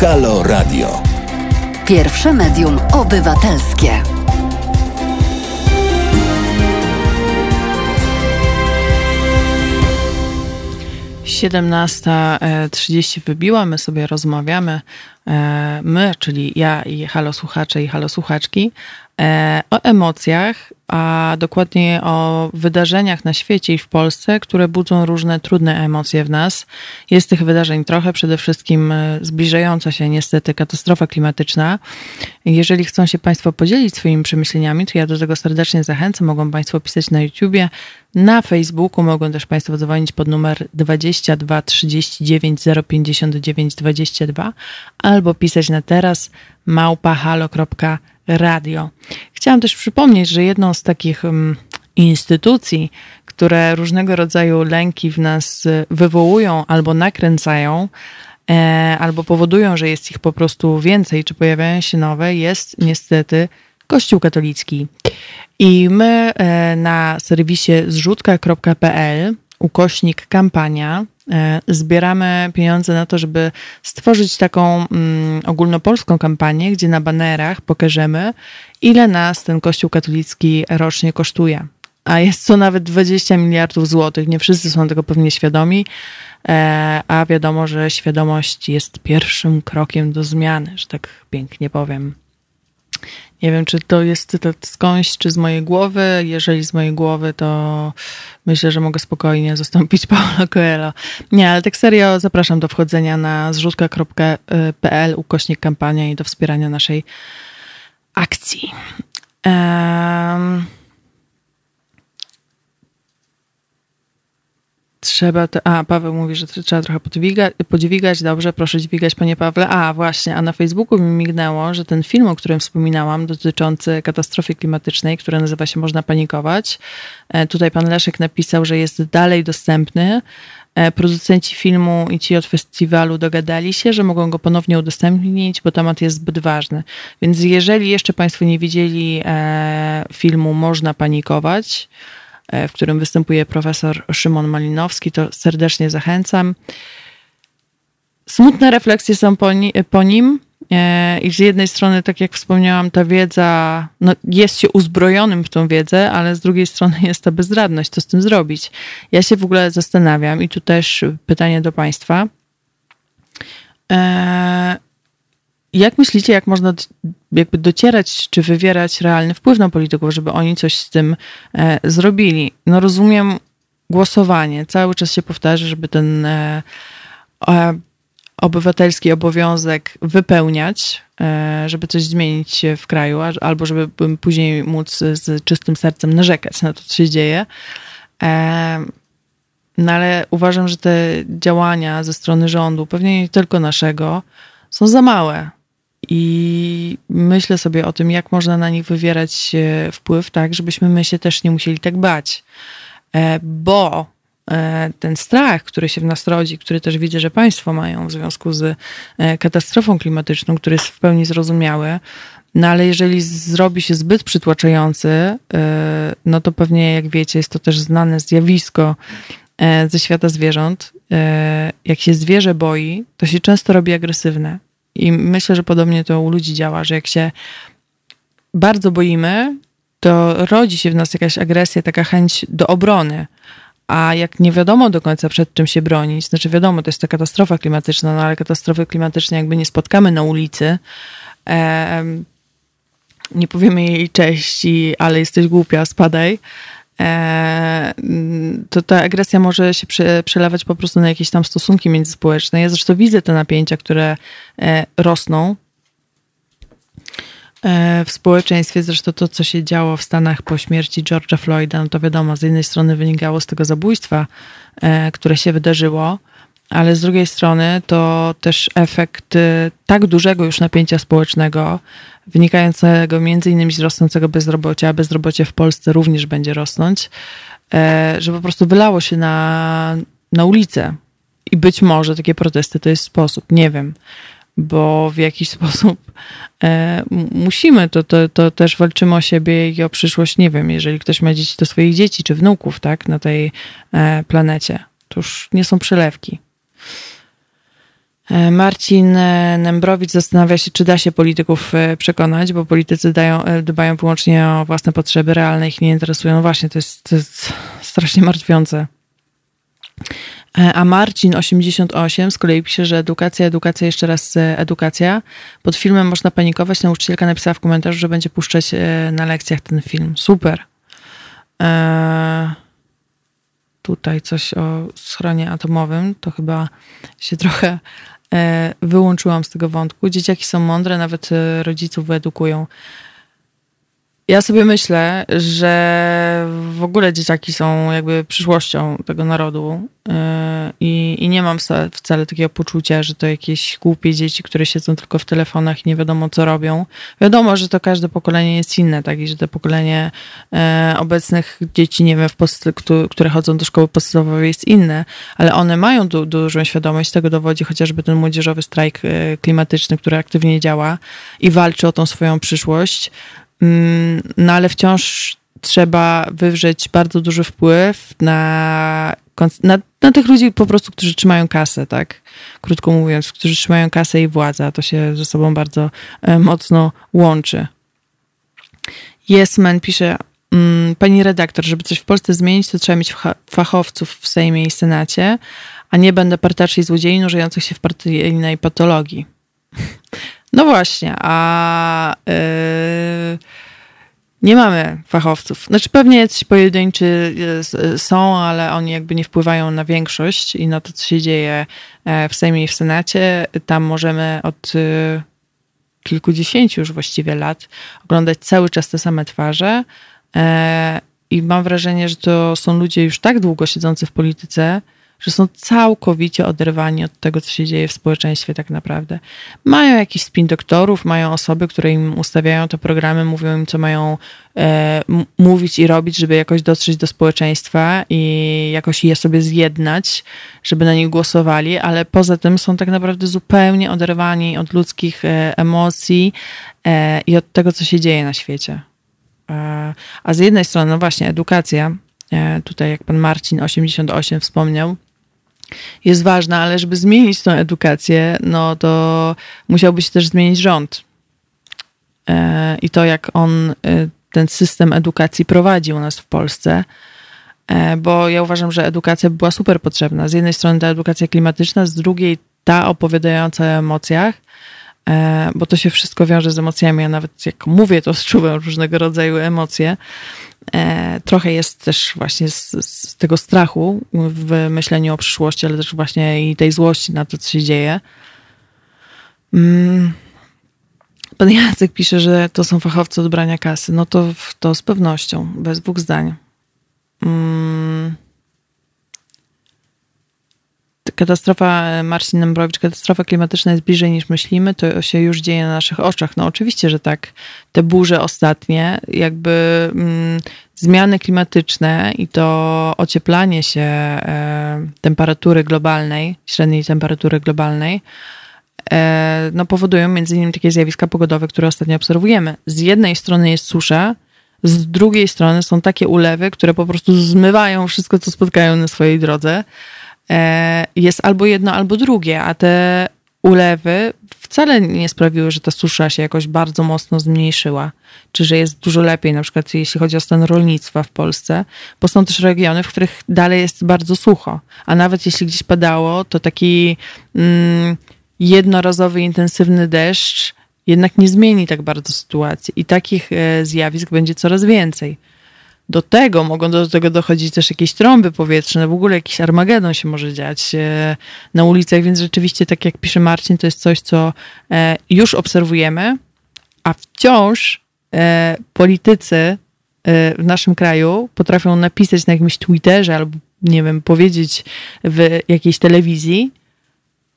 [SPEAKER 3] Halo Radio. Pierwsze medium obywatelskie.
[SPEAKER 1] 17.30 wybiła, my sobie rozmawiamy, e, my, czyli ja i halo słuchacze i halo słuchaczki, o emocjach, a dokładnie o wydarzeniach na świecie i w Polsce, które budzą różne trudne emocje w nas. Jest tych wydarzeń trochę, przede wszystkim e, zbliżająca się niestety katastrofa klimatyczna. Jeżeli chcą się Państwo podzielić swoimi przemyśleniami, to ja do tego serdecznie zachęcam. Mogą Państwo pisać na YouTubie, na Facebooku, mogą też Państwo dzwonić pod numer 22 39 059 22 albo pisać na teraz małpahalo.com radio. Chciałam też przypomnieć, że jedną z takich um, instytucji, które różnego rodzaju lęki w nas y, wywołują albo nakręcają, e, albo powodują, że jest ich po prostu więcej, czy pojawiają się nowe, jest niestety Kościół katolicki. I my e, na serwisie zrzutka.pl ukośnik kampania zbieramy pieniądze na to, żeby stworzyć taką mm, ogólnopolską kampanię, gdzie na banerach pokażemy, ile nas ten Kościół katolicki rocznie kosztuje. A jest to nawet 20 miliardów złotych. Nie wszyscy są tego pewnie świadomi, e, a wiadomo, że świadomość jest pierwszym krokiem do zmiany, że tak pięknie powiem. Nie wiem, czy to jest cytat skądś, czy z mojej głowy. Jeżeli z mojej głowy, to myślę, że mogę spokojnie zastąpić Paulo Coelho. Nie, ale tak serio zapraszam do wchodzenia na zrzutka.pl ukośnik kampania i do wspierania naszej akcji. Um, trzeba. To, a, Paweł mówi, że trzeba trochę podwigać, podźwigać. Dobrze, proszę dźwigać, panie Pawle. A, właśnie, a na Facebooku mi mignęło, że ten film, o którym wspominałam, dotyczący katastrofy klimatycznej, który nazywa się Można panikować. E, tutaj pan Leszek napisał, że jest dalej dostępny. E, producenci filmu i ci od festiwalu dogadali się, że mogą go ponownie udostępnić, bo temat jest zbyt ważny. Więc jeżeli jeszcze Państwo nie widzieli e, filmu Można panikować, w którym występuje profesor Szymon Malinowski, to serdecznie zachęcam. Smutne refleksje są po, ni po nim. E, I z jednej strony, tak jak wspomniałam, ta wiedza, no jest się uzbrojonym w tą wiedzę, ale z drugiej strony jest ta bezradność, co z tym zrobić. Ja się w ogóle zastanawiam, i tu też pytanie do Państwa. E, jak myślicie, jak można jakby docierać czy wywierać realny wpływ na polityków, żeby oni coś z tym e, zrobili? No rozumiem głosowanie. Cały czas się powtarza, żeby ten e, e, obywatelski obowiązek wypełniać, e, żeby coś zmienić w kraju, albo żeby później móc z czystym sercem narzekać na to, co się dzieje. E, no ale uważam, że te działania ze strony rządu, pewnie nie tylko naszego, są za małe. I myślę sobie o tym, jak można na nich wywierać wpływ, tak, żebyśmy my się też nie musieli tak bać. E, bo e, ten strach, który się w nas rodzi, który też widzę, że Państwo mają w związku z e, katastrofą klimatyczną, który jest w pełni zrozumiały, no ale jeżeli zrobi się zbyt przytłaczający, no to pewnie, jak wiecie, jest to też znane zjawisko ze świata zwierząt. Jak się zwierzę boi, to się często robi agresywne. I myślę, że podobnie to u ludzi działa, że jak się bardzo boimy, to rodzi się w nas jakaś agresja, taka chęć do obrony. A jak nie wiadomo do końca przed czym się bronić, znaczy wiadomo, to jest ta katastrofa klimatyczna, no ale katastrofy klimatyczne jakby nie spotkamy na ulicy, e, nie powiemy jej cześć, ale jesteś głupia, spadaj, to ta agresja może się prze, przelewać po prostu na jakieś tam stosunki międzyspołeczne. Ja zresztą widzę te napięcia, które e, rosną e, w społeczeństwie. Zresztą to, co się działo w Stanach po śmierci George'a Floyda, no to wiadomo, z jednej strony wynikało z tego zabójstwa, które się wydarzyło, ale z drugiej strony to też efekt tak dużego już napięcia społecznego, wynikającego między innymi z rosnącego bezrobocia, a bezrobocie w Polsce również będzie rosnąć, e, że po prostu wylało się na, na ulicę. I być może takie protesty to jest sposób, nie wiem, bo w jakiś sposób e, musimy, to, to, to też walczymy o siebie i o przyszłość, nie wiem, jeżeli ktoś ma dzieci, to swoich dzieci czy wnuków, tak, na tej e, planecie. To już nie są przelewki. E, Marcin e, Nembrowicz zastanawia się, czy da się polityków e, przekonać, bo politycy dają, dbają wyłącznie o własne potrzeby, realne ich nie interesują. No właśnie, to jest, to jest strasznie martwiące. A Marcin 88 z kolei pisze, że edukacja, edukacja, jeszcze raz edukacja. Pod filmem można panikować. Nauczycielka napisała w komentarzu, że będzie puszczać na lekcjach ten film. Super. Eee, tutaj coś o schronie atomowym. To chyba się trochę E, wyłączyłam z tego wątku. Dzieciaki są mądre, nawet e, rodziców wyedukują. Ja sobie myślę, że w ogóle dzieciaki są jakby przyszłością tego narodu yy, i, i nie mam wcale takiego poczucia, że to jakieś głupie dzieci, które siedzą tylko w telefonach i nie wiadomo co robią. Wiadomo, że to każde pokolenie jest inne, tak i że to pokolenie yy, obecnych dzieci, nie wiem, w post, które chodzą do szkoły podstawowej jest inne, ale one mają du dużą świadomość, tego dowodzi chociażby ten młodzieżowy strajk yy, klimatyczny, który aktywnie działa i walczy o tą swoją przyszłość. Mm, no ale wciąż trzeba wywrzeć bardzo duży wpływ na, na, na, tych ludzi po prostu, którzy trzymają kasę, tak? Krótko mówiąc, którzy trzymają kasę i władzę, a to się ze sobą bardzo e, mocno łączy. Yes Man pisze, mm, pani redaktor, żeby coś w Polsce zmienić, to trzeba mieć fachowców w Sejmie i Senacie, a nie będę partaczy i złodziei nurzających się w partyjnej patologii. No właśnie, a yy, nie mamy fachowców. Znaczy pewnie jacyś pojedynczy e, są, ale oni jakby nie wpływają na większość i na to, co się dzieje e, w Sejmie i w Senacie. Tam możemy od e, kilkudziesięciu już właściwie lat oglądać cały czas te same twarze i mam wrażenie, że to są ludzie już tak długo siedzący w polityce, że są całkowicie oderwani od tego, co się dzieje w społeczeństwie tak naprawdę. Mają jakiś spin doktorów, mają osoby, które im ustawiają te programy, mówią im, co mają e, mówić i robić, żeby jakoś dotrzeć do społeczeństwa i jakoś je sobie zjednać, żeby na nich głosowali, ale poza tym są tak naprawdę zupełnie oderwani od ludzkich e, emocji e, i od tego, co się dzieje na świecie. E, a z jednej strony, no właśnie, edukacja, tutaj jak pan Marcin 88 wspomniał, jest ważna, ale żeby zmienić tę edukację, no to musiałby się też zmienić rząd. E, I to, jak on e, ten system edukacji prowadzi u nas w Polsce, e, bo ja uważam, że edukacja była super potrzebna. Z jednej strony ta edukacja klimatyczna, z drugiej ta opowiadająca o emocjach, bo to się wszystko wiąże z emocjami. Ja nawet jak mówię, to odczuwam różnego rodzaju emocje. E, trochę jest też właśnie z, z, tego strachu w myśleniu o przyszłości, ale też właśnie i tej złości na to, co się dzieje. Mm. Pan Jacek pisze, że to są fachowcy od brania kasy. No to, to z pewnością, bez dwóch zdań. Mm katastrofa, e, Marcin Nembrowicz, katastrofa klimatyczna jest bliżej niż myślimy, to się już dzieje na naszych oczach. No oczywiście, że tak. Te burze ostatnie, jakby mm, zmiany klimatyczne i to ocieplanie się e, temperatury globalnej, średniej temperatury globalnej, e, no powodują między innymi takie zjawiska pogodowe, które ostatnio obserwujemy. Z jednej strony jest susza, z drugiej strony są takie ulewy, które po prostu zmywają wszystko, co spotkają na swojej drodze. E, jest albo jedno, albo drugie, a te ulewy wcale nie sprawiły, że ta susza się jakoś bardzo mocno zmniejszyła, czy że jest dużo lepiej, na przykład jeśli chodzi o stan rolnictwa w Polsce, bo są też regiony, w których dalej jest bardzo sucho, a nawet jeśli gdzieś padało, to taki mm, jednorazowy, intensywny deszcz jednak nie zmieni tak bardzo sytuacji i takich e, zjawisk będzie coraz więcej. Do tego mogą do tego dochodzić też jakieś trąby powietrzne, w ogóle jakiś Armagedon się może dziać e, na ulicach, więc rzeczywiście, tak jak pisze Marcin, to jest coś, co e, już obserwujemy, a wciąż e, politycy w naszym kraju potrafią napisać na jakimś Twitterze albo, nie wiem, powiedzieć w jakiejś telewizji,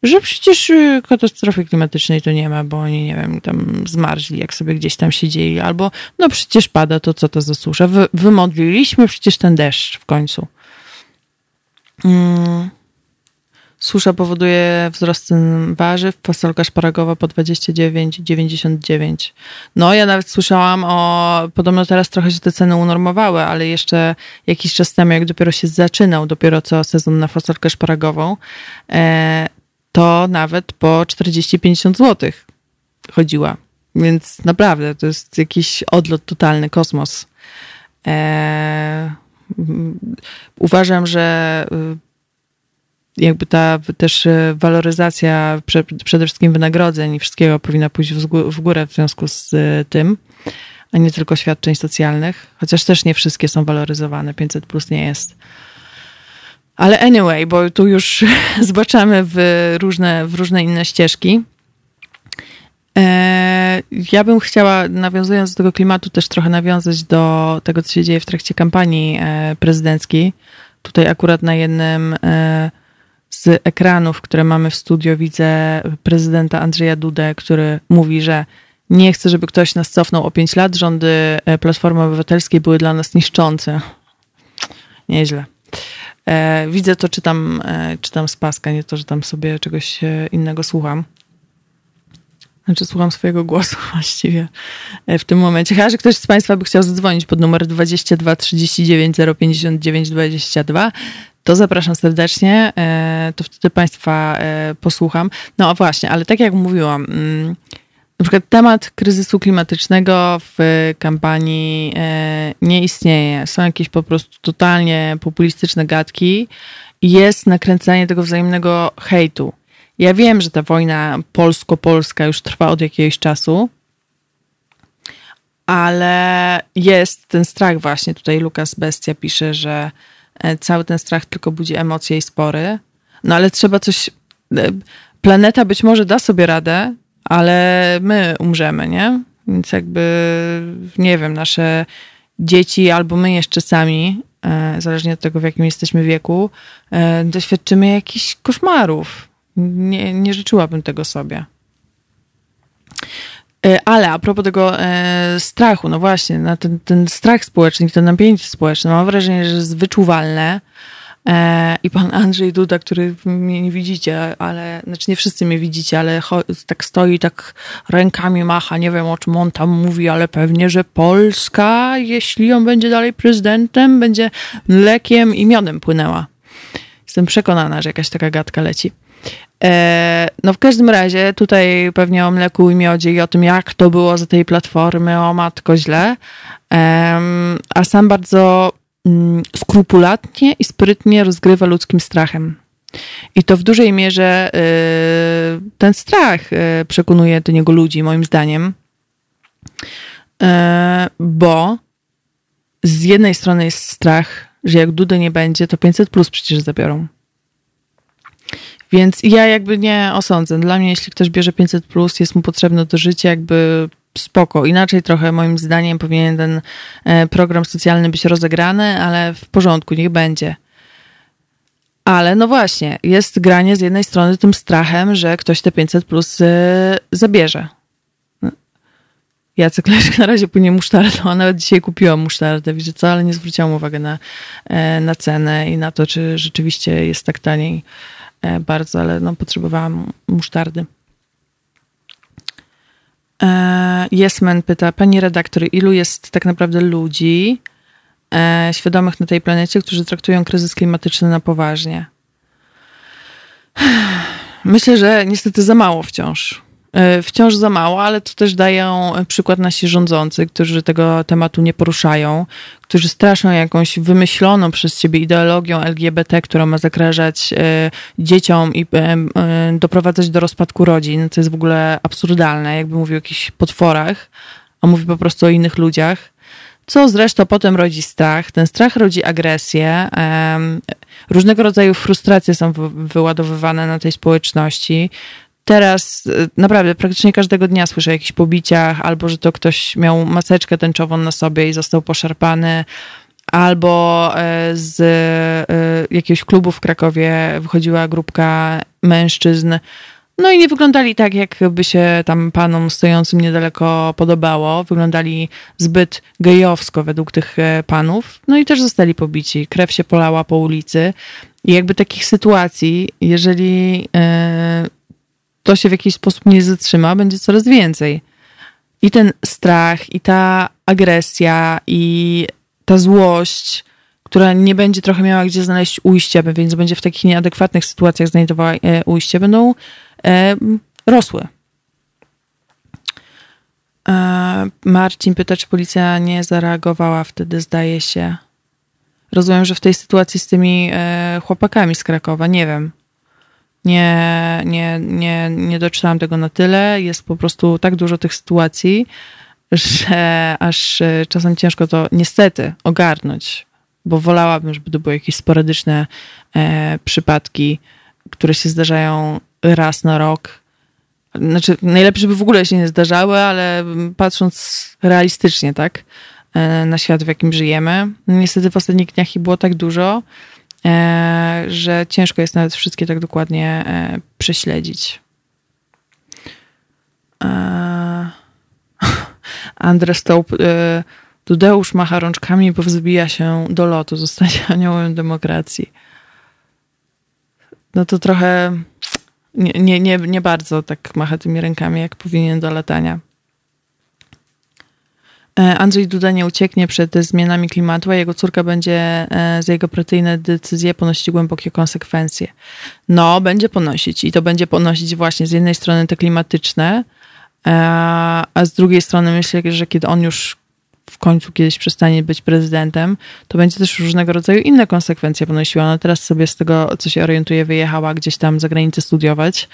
[SPEAKER 1] że przecież y, katastrofy klimatycznej to nie ma, bo oni, nie wiem, tam zmarzli, jak sobie gdzieś tam siedzieli, albo no przecież pada, to co to za susza. Wy, wymodliliśmy przecież ten deszcz w końcu. Hmm. Susza powoduje wzrost cen warzyw, fasolka szparagowa po 29,99. No, ja nawet słyszałam o, podobno teraz trochę się te ceny unormowały, ale jeszcze jakiś czas temu, jak dopiero się zaczynał, dopiero co sezon na fasolkę szparagową, e, to nawet po 40-50 zł chodziła. Więc naprawdę to jest jakiś odlot totalny, kosmos. Eee, uważam, że y, jakby ta też y, waloryzacja przede wszystkim wynagrodzeń i wszystkiego powinna pójść w górę w związku z y, tym, a nie tylko świadczeń socjalnych, chociaż też nie wszystkie są waloryzowane, 500 plus nie jest. Ale anyway, bo tu już zobaczymy w różne, w różne inne ścieżki. E, ja bym chciała, nawiązując do tego klimatu, też trochę nawiązać do tego, co się dzieje w trakcie kampanii e, prezydenckiej. Tutaj akurat na jednym e, z ekranów, które mamy w studio, widzę prezydenta Andrzeja Dudę, który mówi, że nie chce, żeby ktoś nas cofnął o 5 lat. Rządy Platformy Obywatelskiej były dla nas niszczące. Nieźle. E, widzę to, czytam, e, czytam z paska, nie to, że tam sobie czegoś e, innego słucham. Znaczy słucham swojego głosu właściwie w tym momencie. Chyba, że ktoś z Państwa by chciał zadzwonić pod numer 22 39 059 22, to zapraszam serdecznie, to wtedy Państwa posłucham. No właśnie, ale tak jak mówiłam, mm, na przykład temat kryzysu klimatycznego w kampanii e, nie istnieje. Są jakieś po prostu totalnie populistyczne gadki i jest nakręcanie tego wzajemnego hejtu. Ja wiem, że ta wojna polsko-polska już trwa od jakiegoś czasu, ale jest ten strach właśnie. Tutaj Lukas Bestia pisze, że e, cały ten strach tylko budzi emocje i spory. No ale trzeba coś... E, planeta być może da sobie radę, ale my umrzemy, nie? Więc jakby, nie wiem, nasze dzieci albo my jeszcze sami, e, zależnie od tego, w jakim jesteśmy wieku, e, doświadczymy jakichś koszmarów. Nie, nie życzyłabym tego sobie. E, ale a propos tego strachu, no właśnie, na ten, ten strach społeczny, to napięcie społeczne, mam wrażenie, że jest wyczuwalne E, I pan Andrzej Duda, który mnie nie widzicie, ale, znaczy nie wszyscy mnie widzicie, ale tak stoi, tak rękami macha, nie wiem o czym on tam mówi, ale pewnie, że Polska, jeśli on będzie dalej prezydentem, będzie mlekiem i miodem płynęła. Jestem przekonana, że jakaś taka gadka leci. E, no w każdym razie tutaj pewnie o mleku i miodzie i o tym, jak to było za tej platformy, o matko źle. A sam bardzo skrupulatnie i sprytnie rozgrywa ludzkim strachem. I to w dużej mierze y, ten strach y, przekonuje do niego ludzi, moim zdaniem, y, bo z jednej strony jest strach, że jak Dudy nie będzie, to 500 plus przecież zabiorą. Więc ja jakby nie osądzę. Dla mnie, jeśli ktoś bierze 500 plus, jest mu potrzebne do życia, jakby spoko. Inaczej trochę moim zdaniem powinien ten e, program socjalny być rozegrany, ale w porządku, niech będzie. Ale no właśnie, jest granie z jednej strony tym strachem, że ktoś te 500 plus e, zabierze. No. Jacek Leszek na razie płynie musztardą, a nawet dzisiaj kupiłam musztardę, wiecie co, ale nie zwróciłam uwagi na, e, na cenę i na to, czy rzeczywiście jest tak taniej bardzo, ale no potrzebowałam musztardy. Jesmen pyta, pani redaktor, ilu jest tak naprawdę ludzi e, świadomych na tej planecie, którzy traktują kryzys klimatyczny na poważnie? Myślę, że niestety za mało wciąż. E, wciąż za mało, ale to też dają przykład nasi rządzący, którzy tego tematu nie poruszają, którzy straszą jakąś wymyśloną przez siebie ideologią LGBT, która ma zagrażać e, dzieciom i e, doprowadzać do rozpadku rodzin. To jest w ogóle absurdalne, jakby mówił o jakichś potworach, a mówi po prostu o innych ludziach. co zresztą potem rodzi strach. Ten strach rodzi agresję. Różnego rodzaju frustracje są wyładowywane na tej społeczności. Teraz e, naprawdę praktycznie każdego dnia słyszę o jakichś pobiciach, albo że to ktoś miał maseczkę tęczową na sobie i został poszarpany, albo e, z e, jakiegoś klubu w Krakowie wychodziła grupka mężczyzn. No i nie wyglądali tak, jakby się tam panom stojącym niedaleko podobało. Wyglądali zbyt gejowsko według tych panów. No i też zostali pobici. Krew się polała po ulicy. I jakby takich sytuacji, jeżeli to się w jakiś sposób nie zatrzyma, będzie coraz więcej. I ten strach, i ta agresja, i ta złość, która nie będzie trochę miała gdzie znaleźć ujścia, więc będzie w takich nieadekwatnych sytuacjach znajdowała e, ujście, będą e, rosły. E, Marcin pyta, czy policja nie zareagowała wtedy, zdaje się. Rozumiem, że w tej sytuacji z tymi chłopakami z Krakowa, nie wiem nie, nie, nie, nie doczytałam tego na tyle. Jest po prostu tak dużo tych sytuacji, że aż e, czasem ciężko to niestety ogarnąć, bo wolałabym, żeby to były jakieś sporadyczne e, przypadki, które się zdarzają raz na rok. Znaczy, najlepiej, żeby w ogóle się nie zdarzały, ale patrząc realistycznie, tak, e, na świat, w jakim żyjemy. Niestety w ostatnich dniach ich było tak dużo, że ciężko jest nawet wszystkie tak dokładnie e, prześledzić. E, Andre Stołp, Dudeusz macha rączkami, bo wzbija się do lotu, zostanie aniołem demokracji. No to trochę nie, nie, nie, nie bardzo tak macha tymi rękami, jak powinien do latania. E, Andrzej Duda nie ucieknie przed zmianami klimatu, a jego córka będzie e, za jego partyjne decyzje ponosić głębokie konsekwencje. No, będzie ponosić i to będzie ponosić właśnie z jednej strony te klimatyczne, e, a z drugiej strony myślę, że kiedy on już w końcu kiedyś przestanie być prezydentem, to będzie też różnego rodzaju inne konsekwencje ponosiła. No teraz sobie z tego, co się orientuje, wyjechała gdzieś tam za granicę studiować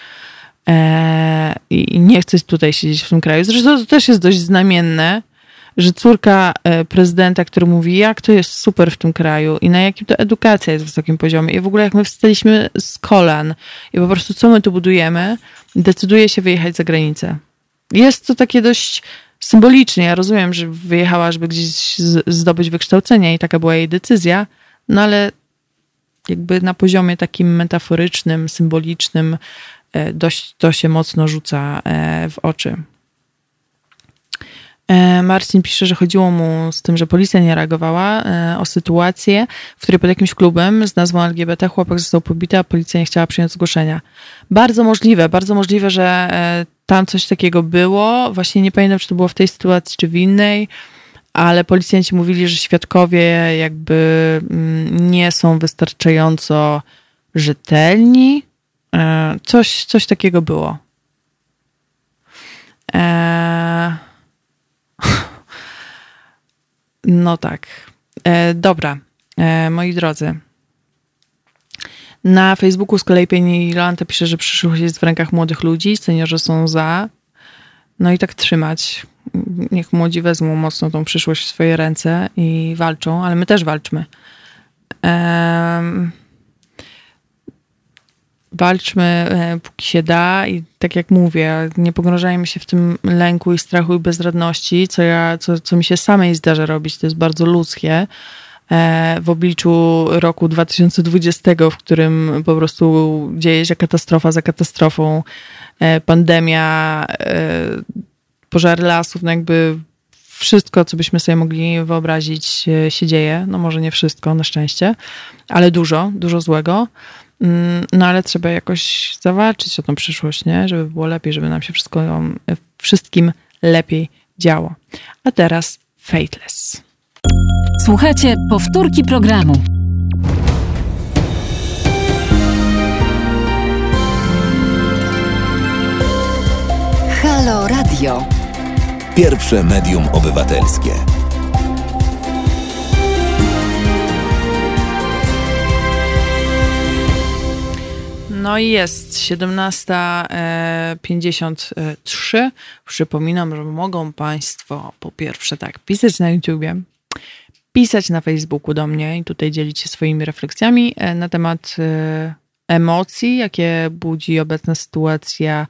[SPEAKER 1] i nie chce tutaj siedzieć w tym kraju. Zresztą to też jest dość znamienne, że córka e, prezydenta, który mówi, jak to jest super w tym kraju i na jakim to edukacja jest w wysokim poziomie i w ogóle jak my wstaliśmy z kolan i po prostu co my tu budujemy, decyduje się wyjechać za granicę. Jest to takie dość symbolicznie. Ja rozumiem, że wyjechała, żeby gdzieś zdobyć wykształcenie i taka była jej decyzja, no ale jakby na poziomie takim metaforycznym, symbolicznym e, dość to się mocno rzuca e, w oczy. E, Marcin pisze, że chodziło mu z tym, że policja nie reagowała e, o sytuację, w której pod jakimś klubem z nazwą LGBT chłopak został pobity, a policja nie chciała przyjąć zgłoszenia. Bardzo możliwe, bardzo możliwe, że e, tam coś takiego było. Właśnie nie pamiętam, czy to było w tej sytuacji, czy w innej, ale policjanci mówili, że świadkowie jakby mm, nie są wystarczająco rzetelni. Coś, coś takiego było. Eee... No tak. E, dobra, e, moi drodzy. Na Facebooku z kolei Pieni Jolanta pisze, że przyszłość jest w rękach młodych ludzi, seniorzy są za. No i tak trzymać. Niech młodzi wezmą mocno tą przyszłość w swoje ręce i walczą, ale my też walczmy. Um, walczmy e, póki się da i tak jak mówię, nie pogrążajmy się w tym lęku i strachu i bezradności, co, ja, co, co mi się samej zdarza robić, to jest bardzo ludzkie e, w obliczu roku 2020, w którym po prostu dzieje się katastrofa za katastrofą, e, pandemia, pożary lasów, no jakby wszystko, co byśmy sobie mogli wyobrazić się dzieje. No może nie wszystko, na szczęście, ale dużo, dużo złego. Mm, no ale trzeba jakoś zawalczyć o tą przyszłość, nie? Żeby było lepiej, żeby nam się wszystko, wszystkim lepiej działo. A teraz Fateless.
[SPEAKER 3] Słuchajcie, powtórki programu. Halo Radio.
[SPEAKER 4] Pierwsze medium obywatelskie.
[SPEAKER 1] No i jest 17.53. Przypominam, że mogą Państwo po pierwsze tak pisać na YouTubie, pisać na Facebooku do mnie i tutaj dzielić się swoimi refleksjami e, na temat e, emocji, jakie budzi obecna sytuacja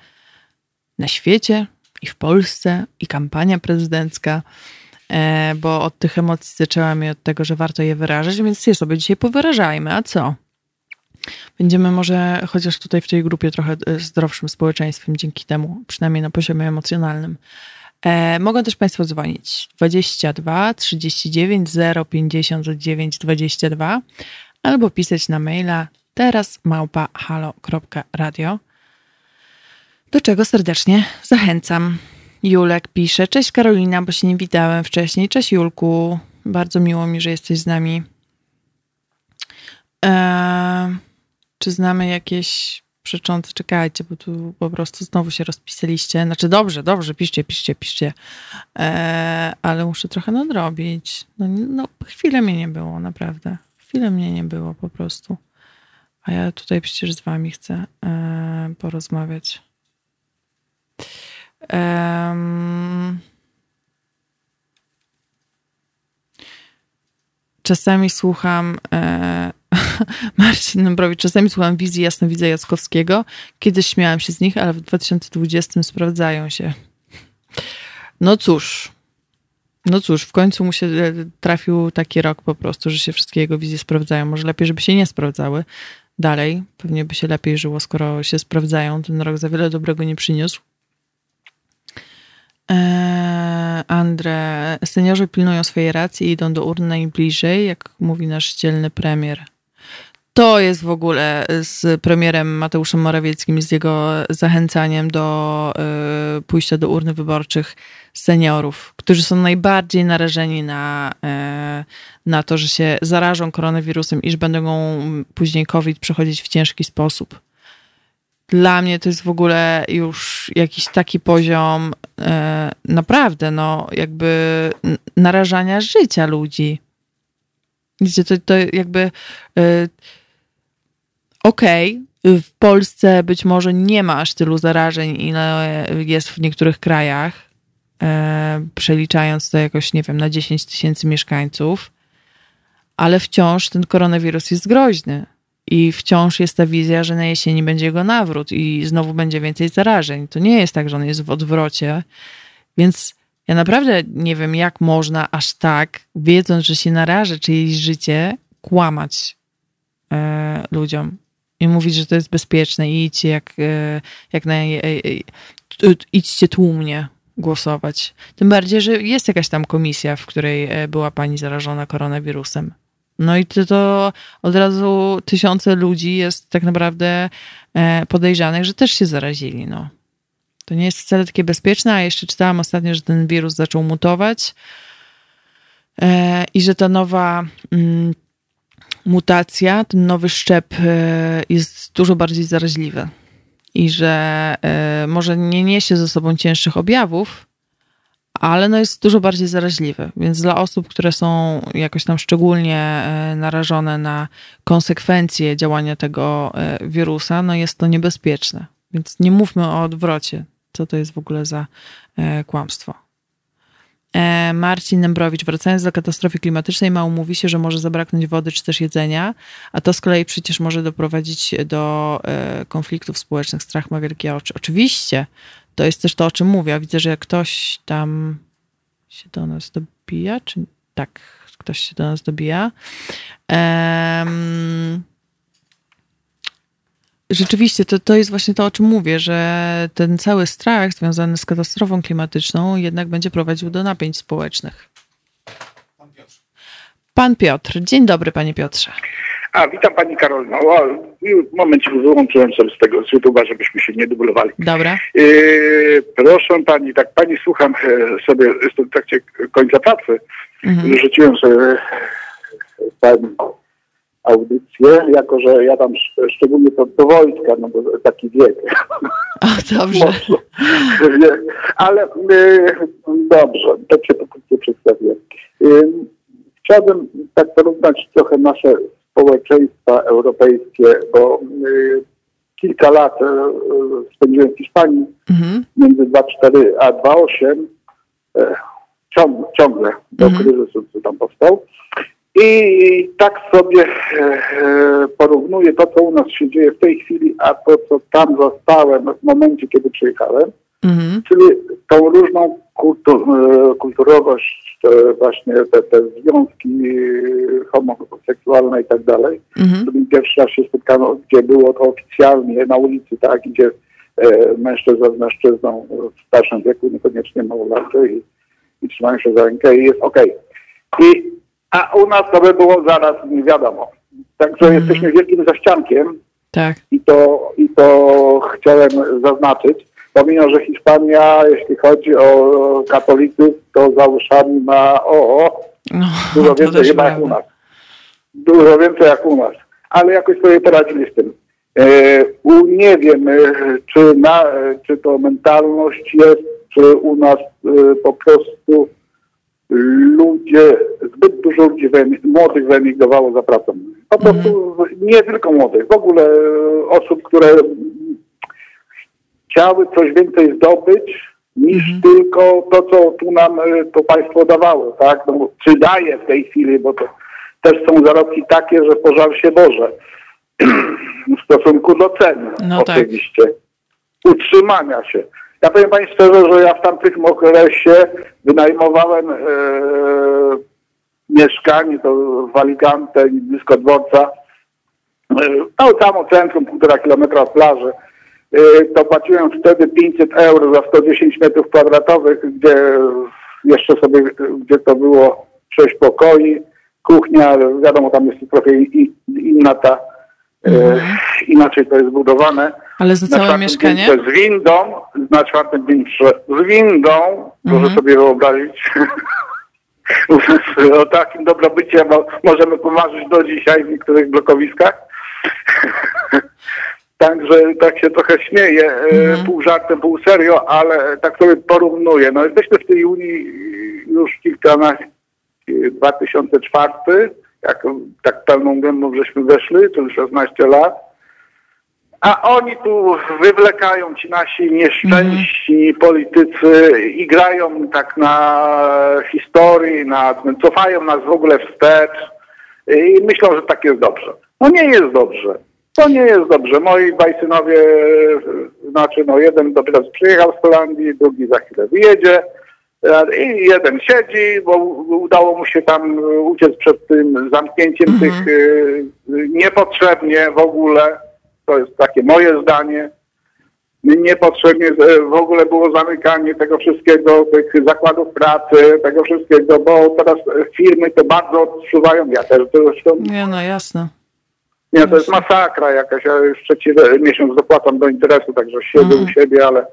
[SPEAKER 1] na świecie i w Polsce i kampania prezydencka, e, bo od tych emocji zaczęłam i od tego, że warto je wyrażać, więc je sobie dzisiaj powyrażajmy. A co? Będziemy może chociaż tutaj w tej grupie trochę zdrowszym społeczeństwem dzięki temu, przynajmniej na poziomie emocjonalnym. E, mogą też Państwo dzwonić 22 39 059 22 albo pisać na maila teraz małpa halo.radio do czego serdecznie zachęcam. Julek pisze, cześć Karolina, bo się nie witałem wcześniej. Cześć Julku, bardzo miło mi, że jesteś z nami. Eee, czy znamy jakieś przeczące, czekajcie, bo tu po prostu znowu się rozpisaliście. Znaczy dobrze, dobrze, piszcie, piszcie, piszcie. Eee, ale muszę trochę nadrobić. No, no, chwilę mnie nie było, naprawdę. Chwilę mnie nie było po prostu. A ja tutaj przecież z wami chcę e, porozmawiać. Um, czasami słucham e, Marcin Nombrowicz, czasami słucham wizji Jasnowidza Jackowskiego. Kiedyś śmiałam się z nich, ale w 2020 sprawdzają się. No cóż, no cóż, w końcu mu się e, trafił taki rok po prostu, że się wszystkie jego wizje sprawdzają. Może lepiej, żeby się nie sprawdzały dalej. Pewnie by się lepiej żyło, skoro się sprawdzają. Ten rok za wiele dobrego nie przyniósł. Eee, Andre, seniorzy pilnują swojej racji i idą do urny najbliżej, jak mówi nasz dzielny premier to jest w ogóle z premierem Mateuszem Morawieckim, z jego zachęcaniem do y, pójścia do urny wyborczych seniorów, którzy są najbardziej narażeni na, y, na to, że się zarażą koronawirusem i że będą później COVID przechodzić w ciężki sposób. Dla mnie to jest w ogóle już jakiś taki poziom y, naprawdę, no, jakby narażania życia ludzi. Wiecie, to, to jakby okej, okay, w Polsce być może nie ma aż tylu zarażeń, ile jest w niektórych krajach, e, przeliczając to jakoś, nie wiem, na 10 tysięcy mieszkańców, ale wciąż ten koronawirus jest groźny. I wciąż jest ta wizja, że na jesieni będzie jego nawrót i znowu będzie więcej zarażeń. To nie jest tak, że on jest w odwrocie. Więc ja naprawdę nie wiem, jak można aż tak, wiedząc, że się naraża czyjeś życie, kłamać e, ludziom mówić, że to jest bezpieczne i idźcie jak, e, jak naj, e, e, idźcie tłumnie głosować. Tym bardziej, że jest jakaś tam komisja, w której była pani zarażona koronawirusem. No i to, to od razu tysiące ludzi jest tak naprawdę podejrzanych, że też się zarazili. No. To nie jest wcale takie bezpieczne, a jeszcze czytałam ostatnio, że ten wirus zaczął mutować i że ta nowa mm, mutacja, ten nowy szczep e, jest dużo bardziej zaraźliwy i że e, może nie niesie ze sobą cięższych objawów, ale no jest dużo bardziej zaraźliwy. Więc dla osób, które są jakoś tam szczególnie e, narażone na konsekwencje działania tego wirusa, no jest to niebezpieczne. Więc nie mówmy o odwrocie. Co to jest w ogóle za kłamstwo? E, Marcin Nembrowicz, wracając do katastrofy klimatycznej, mało mówi się, że może zabraknąć wody czy też jedzenia, a to z kolei przecież może doprowadzić do e, konfliktów społecznych. Strach ma wielkie oczy. Oczywiście, to jest też to, o czym mówię. Widzę, że jak ktoś tam się do nas dobija, czy tak, ktoś się do nas dobija. Um, Rzeczywiście, to, to jest właśnie to, o czym mówię, że ten cały strach związany z katastrofą klimatyczną jednak będzie prowadził do napięć społecznych. Pan Piotr. Pan Piotr. Dzień dobry, panie Piotrze.
[SPEAKER 5] A, witam pani Karolino. O, moment, wyłączyłem sobie z tego z YouTube'a, żebyśmy się nie dublowali.
[SPEAKER 1] Dobra.
[SPEAKER 5] Yy, proszę pani, tak pani słucham e, sobie, jestem w trakcie końca pracy. Mhm. Rzuciłem sobie pan audycję, jako że ja tam szczególnie to do wojska, no bo taki wiek.
[SPEAKER 1] O, dobrze.
[SPEAKER 5] Ale y, dobrze, tak się pokrótce przedstawię. Y, chciałbym tak porównać trochę nasze społeczeństwa europejskie, bo y, kilka lat y, spędziłem w Hiszpanii, mhm. między 2,4 a 2,8. ciągle, ciągle do
[SPEAKER 1] Mhm.
[SPEAKER 5] kryzysu, co tam powstał. I tak sobie e, e, porównuję to, co u nas się dzieje w tej chwili, a to, co tam zastałem w momencie, kiedy przyjechałem,
[SPEAKER 1] Mhm.
[SPEAKER 5] czyli tą różną kultu, e, kulturowość, właśnie te, te związki homoseksualne i tak dalej.
[SPEAKER 1] Mhm.
[SPEAKER 5] Pierwszy raz się spotkano, gdzie było to oficjalnie na ulicy, tak, gdzie e, mężczyzna z mężczyzną w starszym wieku, niekoniecznie małolatcy i, i trzymają się za rękę i jest okej. I A u nas to by było zaraz nie wiadomo. Także
[SPEAKER 1] Mhm.
[SPEAKER 5] jesteśmy wielkim zaściankiem
[SPEAKER 1] Tak.
[SPEAKER 5] i to, i to chciałem zaznaczyć. Pomimo, że Hiszpania, jeśli chodzi o katolików, to za uszami ma o,
[SPEAKER 1] No,
[SPEAKER 5] dużo więcej chyba jak u nas. Dużo więcej jak u nas. Ale jakoś sobie poradzili z tym. E, u, nie wiem, e, czy, na, e, czy to mentalność jest, czy u nas po prostu ludzie, zbyt dużo ludzi młodych wyemigrowało za pracą. Po prostu nie tylko młodych, w ogóle e, osób, które chciały coś więcej zdobyć niż tylko to, co tu nam e, to państwo dawało, tak? No, czy daje w tej chwili, bo to też są zarobki takie, że pożar się Boże w stosunku do cen
[SPEAKER 1] No tak.
[SPEAKER 5] oczywiście. Utrzymania się. Ja powiem Pani szczerze, że ja w tamtym okresie wynajmowałem e, mieszkanie to w Alicante, blisko dworca, e, no samo centrum, półtora kilometra od plaży. E, To płaciłem wtedy 500 euro za 110 metrów kwadratowych, gdzie jeszcze sobie, gdzie to było 6 pokoi, kuchnia, wiadomo, tam jest trochę inna ta, e, inaczej to jest zbudowane.
[SPEAKER 1] Ale za całe mieszkanie?
[SPEAKER 5] Z windą, na czwartym piętrze z windą, proszę
[SPEAKER 1] Mhm.
[SPEAKER 5] sobie wyobrazić. o takim dobrobycie mo- możemy pomarzyć do dzisiaj w niektórych blokowiskach. Także tak się trochę śmieję, e,
[SPEAKER 1] Mhm.
[SPEAKER 5] pół żartem, pół serio, ale tak sobie porównuję. No jesteśmy w tej Unii już kilkanaście, 2004, jak tak pełną gębą żeśmy weszli, to już 16 lat. A oni tu wywlekają ci nasi nieszczęśni politycy i grają tak na historii, na, cofają nas w ogóle wstecz i myślą, że tak jest dobrze. No nie jest dobrze. To nie jest dobrze. Moi dwaj synowie, znaczy no jeden dopiero przyjechał z Holandii, drugi za chwilę wyjedzie i jeden siedzi, bo udało mu się tam uciec przed tym zamknięciem tych e, niepotrzebnie w ogóle to jest takie moje zdanie. Niepotrzebnie e, w ogóle było zamykanie tego wszystkiego, tych zakładów pracy, tego wszystkiego, bo teraz e, firmy to bardzo odczuwają. Ja też zresztą.
[SPEAKER 1] Nie, no jasne.
[SPEAKER 5] Nie, to jest masakra jakaś. Ja już trzeci miesiąc dopłacam do interesu, także siedzę u siebie, ale,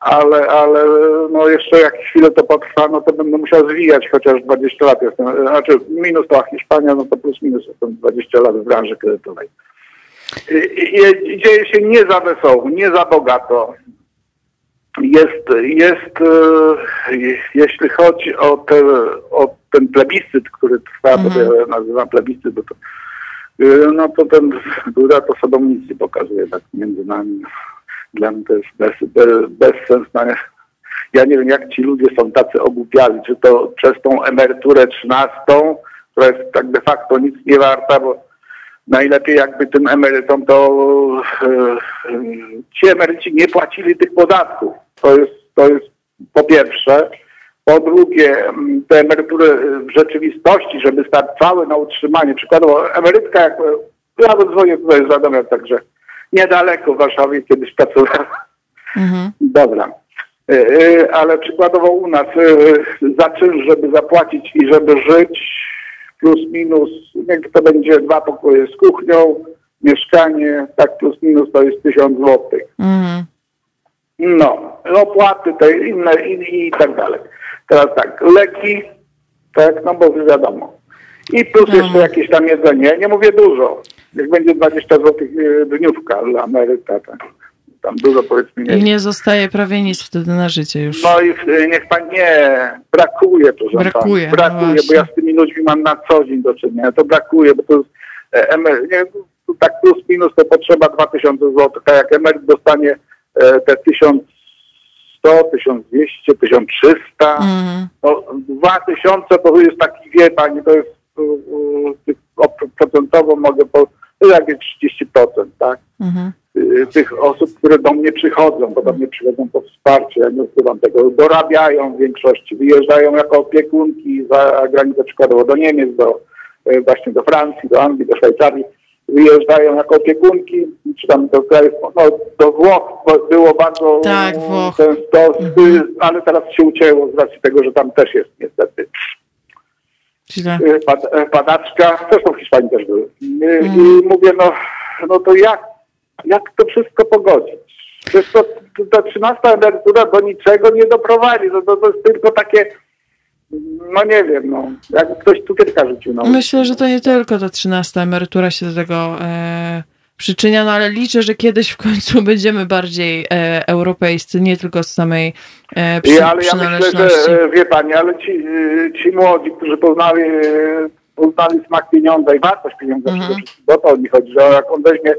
[SPEAKER 5] ale, ale no jeszcze jak chwilę to potrwa, no to będę musiał zwijać, chociaż 20 lat jestem. Znaczy minus to Hiszpania, no to plus minus jestem 20 lat w branży kredytowej. Dzieje się nie za wesoło, nie za bogato. Jest, jest e, jeśli chodzi o, te, o ten plebiscyt, który trwa, to ja nazywam plebiscyt, bo to, e, no to ten góra to sodomnicy pokazuje tak między nami. Dla mnie to jest bez, bez, bezsensne. Ja nie wiem, jak ci ludzie są tacy ogłupiali, czy to przez tą emeryturę trzynastą, która jest tak de facto nic nie warta, bo najlepiej jakby tym emerytom to e, ci emeryci nie płacili tych podatków. To jest, to jest po pierwsze. Po drugie, te emerytury w rzeczywistości, żeby starczały na utrzymanie. Przykładowo emerytka, jak ja dzwonię tutaj z Radomia, także niedaleko w Warszawie kiedyś pracowałem.
[SPEAKER 1] Mhm.
[SPEAKER 5] Dobra. E, e, Ale przykładowo u nas za czynsz, żeby zapłacić i żeby żyć, plus minus, niech to będzie dwa pokoje z kuchnią, mieszkanie, tak plus minus to jest tysiąc złotych.
[SPEAKER 1] Mhm.
[SPEAKER 5] No, opłaty te inne i, i tak dalej. Teraz tak, leki, tak, no bo wiadomo. I plus
[SPEAKER 1] No.
[SPEAKER 5] jeszcze jakieś tam jedzenie, nie mówię dużo. Jak będzie 20 zł dniówka dla Ameryka, tak. Tam dużo powiedzmy nie
[SPEAKER 1] I nie zostaje prawie nic wtedy na życie już.
[SPEAKER 5] no i w- niech pan nie, brakuje proszę
[SPEAKER 1] Brakuje,
[SPEAKER 5] Pan, brakuje,
[SPEAKER 1] no
[SPEAKER 5] bo ja z tymi ludźmi mam na co dzień do czynienia. To brakuje, bo to jest e, emer, nie, to tak plus minus to potrzeba 2000 zł, a jak emeryt dostanie e, te 1100, 1200, 1300. Mm. No, 2000 to jest taki, wie pani, to jest procentowo mogę po, jakieś 30%, tak? Mhm. Tych osób, które do mnie przychodzą, bo do mnie przychodzą po wsparcie, ja nie ukrywam tego, dorabiają w większości, wyjeżdżają jako opiekunki za granicę przykładowo do Niemiec, do, e, właśnie do Francji, do Anglii, do Szwajcarii, wyjeżdżają jako opiekunki, czy tam do krajów, no do Włoch było bardzo
[SPEAKER 1] tak, Włoch.
[SPEAKER 5] często, mhm. ale teraz się ucięło z racji tego, że tam też jest niestety
[SPEAKER 1] Źle.
[SPEAKER 5] Y, pad, padaczka, zresztą w Hiszpanii też były. Mm. I mówię, no, no to jak, jak to wszystko pogodzić? Przecież to, ta 13 emerytura do niczego nie doprowadzi. To, to, to jest tylko takie, no nie wiem, no, jakby ktoś cukierka rzucił. No.
[SPEAKER 1] Myślę, że to nie tylko ta 13 emerytura się do tego... E przyczynia, no ale liczę, że kiedyś w końcu będziemy bardziej e, europejscy, nie tylko z samej e, przy,
[SPEAKER 5] ale ja myślę, że e, wie pani, ale ci, e, ci młodzi, którzy poznali, e, poznali smak pieniądza i wartość pieniądza, mhm. przede wszystkim, bo to o nich chodzi, że jak on weźmie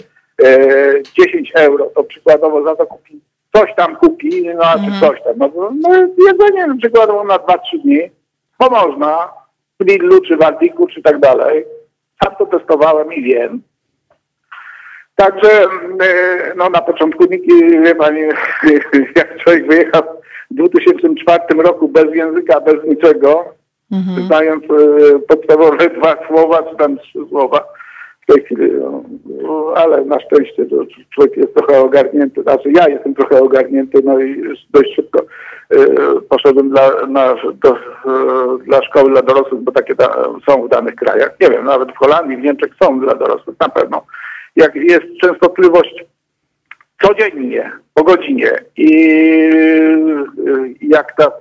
[SPEAKER 5] 10 euro, to przykładowo za to kupi coś tam kupi, no a mhm. czy coś tam, no, no jedzenie przykładowo na 2-3 dni, bo można, w Lidlu, czy w Ardiku, czy tak dalej. Sam to testowałem i wiem. Także e, no, na początku nikt, wie pani, jak człowiek wyjechał w 2004 roku bez języka, bez niczego, mhm. znając e, podstawowe dwa słowa, czy tam trzy słowa, tej chwili, no, no, ale na szczęście to człowiek jest trochę ogarnięty, znaczy ja jestem trochę ogarnięty, no i dość szybko e, poszedłem dla, na, do, dla szkoły dla dorosłych, bo takie da, są w danych krajach. Nie wiem, nawet w Holandii, w Niemczech są dla dorosłych, na pewno jak jest częstotliwość codziennie, po godzinie i jak ta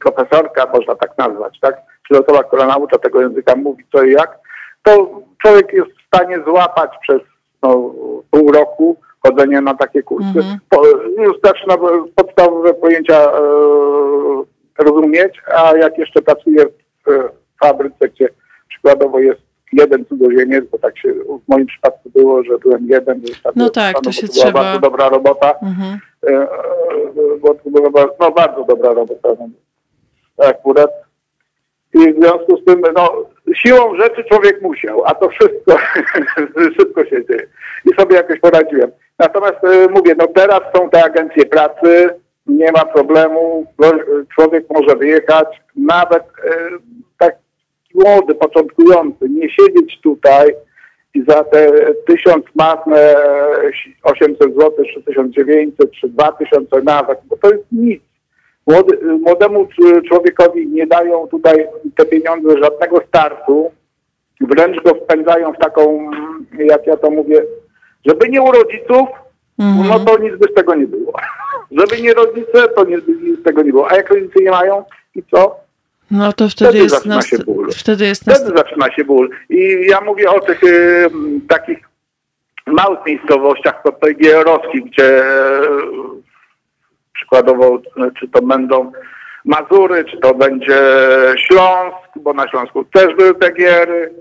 [SPEAKER 5] profesorka, można tak nazwać, tak, osoba, która naucza tego języka mówi co i jak, to człowiek jest stanie złapać przez no, pół roku chodzenie na takie kursy. Po, już zaczyna podstawowe pojęcia e, rozumieć, a jak jeszcze pracuje w fabryce, gdzie przykładowo jest jeden cudzoziemiec, bo tak się w moim przypadku było, że byłem jeden.
[SPEAKER 1] No tak, to się
[SPEAKER 5] to
[SPEAKER 1] trzeba...
[SPEAKER 5] Była bardzo dobra robota. Mhm. E, e, bo to była no, bardzo dobra robota. No, akurat. I w związku z tym, no, siłą rzeczy człowiek musiał, a to wszystko, wszystko się dzieje. I sobie jakoś poradziłem. Natomiast e, mówię, no teraz są te agencje pracy, nie ma problemu, człowiek może wyjechać, nawet tak młody, początkujący, nie siedzieć tutaj i za te tysiąc matne 800 zł, czy 1900, czy 2000 nawet, bo to jest nic. Młody, młodemu człowiekowi nie dają tutaj te pieniądze żadnego startu, wręcz go wpędzają w taką, jak ja to mówię, żeby nie u rodziców, mm -hmm. no to nic by z tego nie było. Żeby nie rodzice, to nic by z tego nie było. A jak rodzice nie mają, i co?
[SPEAKER 1] No to wtedy, wtedy jest zaczyna nas... się ból. Wtedy, jest
[SPEAKER 5] wtedy nas... zaczyna się ból. I ja mówię o tych y, takich małych miejscowościach PGR-owskich, gdzie e, przykładowo czy to będą Mazury, czy to będzie Śląsk, bo na Śląsku też były PGR-y,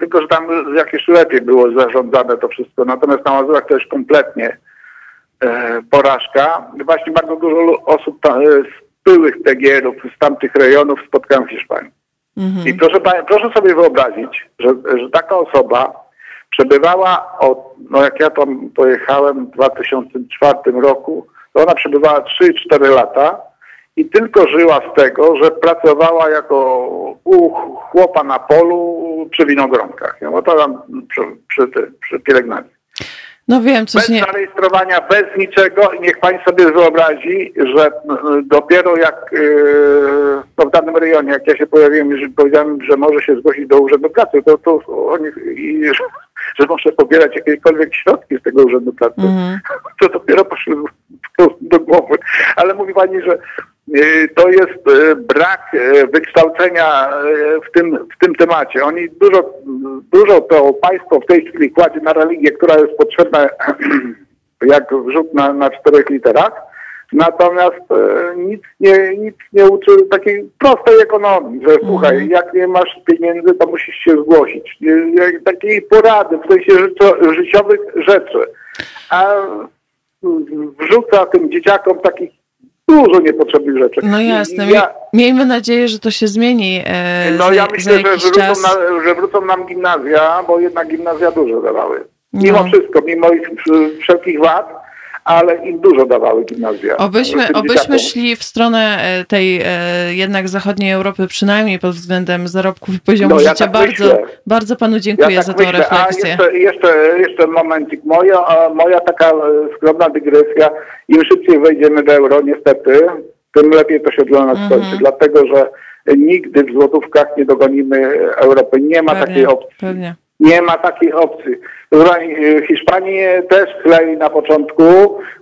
[SPEAKER 5] tylko że tam jakieś lepiej było zarządzane to wszystko. Natomiast na Mazurach to już kompletnie e, porażka. Właśnie bardzo dużo osób tam, byłych tegierów z tamtych rejonów spotkałem w Hiszpanii. Mhm. I proszę, proszę sobie wyobrazić, że, że taka osoba przebywała od, no jak ja tam pojechałem w 2004 roku, to ona przebywała 3-4 lata i tylko żyła z tego, że pracowała jako u chłopa na polu przy winogronkach. No to tam przy, przy, przy pielęgnacji.
[SPEAKER 1] No wiem, coś
[SPEAKER 5] bez
[SPEAKER 1] nie...
[SPEAKER 5] zarejestrowania, bez niczego i niech pani sobie wyobrazi, że dopiero jak no w danym rejonie, jak ja się pojawiłem, że powiedziałem, że może się zgłosić do Urzędu Pracy, to, to oni, i, że może pobierać jakiekolwiek środki z tego Urzędu Pracy, mm. to dopiero poszły do głowy. Ale mówi pani, że Y, to jest y, brak y, wykształcenia w tym, w tym temacie. Oni dużo, dużo to państwo w tej chwili kładzie na religię, która jest potrzebna jak wrzut na, na czterech literach, natomiast nic nie, nic nie uczy takiej prostej ekonomii, że mhm. słuchaj, jak nie masz pieniędzy, to musisz się zgłosić. Takiej porady, w sensie życiowych rzeczy. A wrzuca tym dzieciakom takich dużo niepotrzebnych rzeczy.
[SPEAKER 1] No jasne.
[SPEAKER 5] Ja,
[SPEAKER 1] Miejmy nadzieję, że to się zmieni. E,
[SPEAKER 5] no
[SPEAKER 1] za,
[SPEAKER 5] ja myślę, że wrócą,
[SPEAKER 1] czas.
[SPEAKER 5] na, że wrócą nam gimnazja, bo jednak gimnazja dużo dawały. Mimo
[SPEAKER 1] No.
[SPEAKER 5] wszystko, mimo ich wszelkich wad, ale im dużo dawały gimnazja.
[SPEAKER 1] Obyśmy, obyśmy szli w stronę e, tej e, jednak zachodniej Europy, przynajmniej pod względem zarobków i poziomu
[SPEAKER 5] No, ja
[SPEAKER 1] życia.
[SPEAKER 5] tak
[SPEAKER 1] bardzo,
[SPEAKER 5] myślę.
[SPEAKER 1] bardzo panu dziękuję
[SPEAKER 5] Ja
[SPEAKER 1] za
[SPEAKER 5] tak
[SPEAKER 1] tą
[SPEAKER 5] myślę, a
[SPEAKER 1] refleksję.
[SPEAKER 5] jeszcze, jeszcze, jeszcze momencik. Moja, a moja taka e, skromna dygresja. Im szybciej wejdziemy do euro, niestety, tym lepiej to się dla nas
[SPEAKER 1] Mhm.
[SPEAKER 5] skończy. Dlatego, że nigdy w złotówkach nie dogonimy Europy. Nie ma takiej
[SPEAKER 1] Pewnie,
[SPEAKER 5] opcji.
[SPEAKER 1] pewnie.
[SPEAKER 5] Nie ma takiej opcji. Y, Hiszpanię też klei na początku,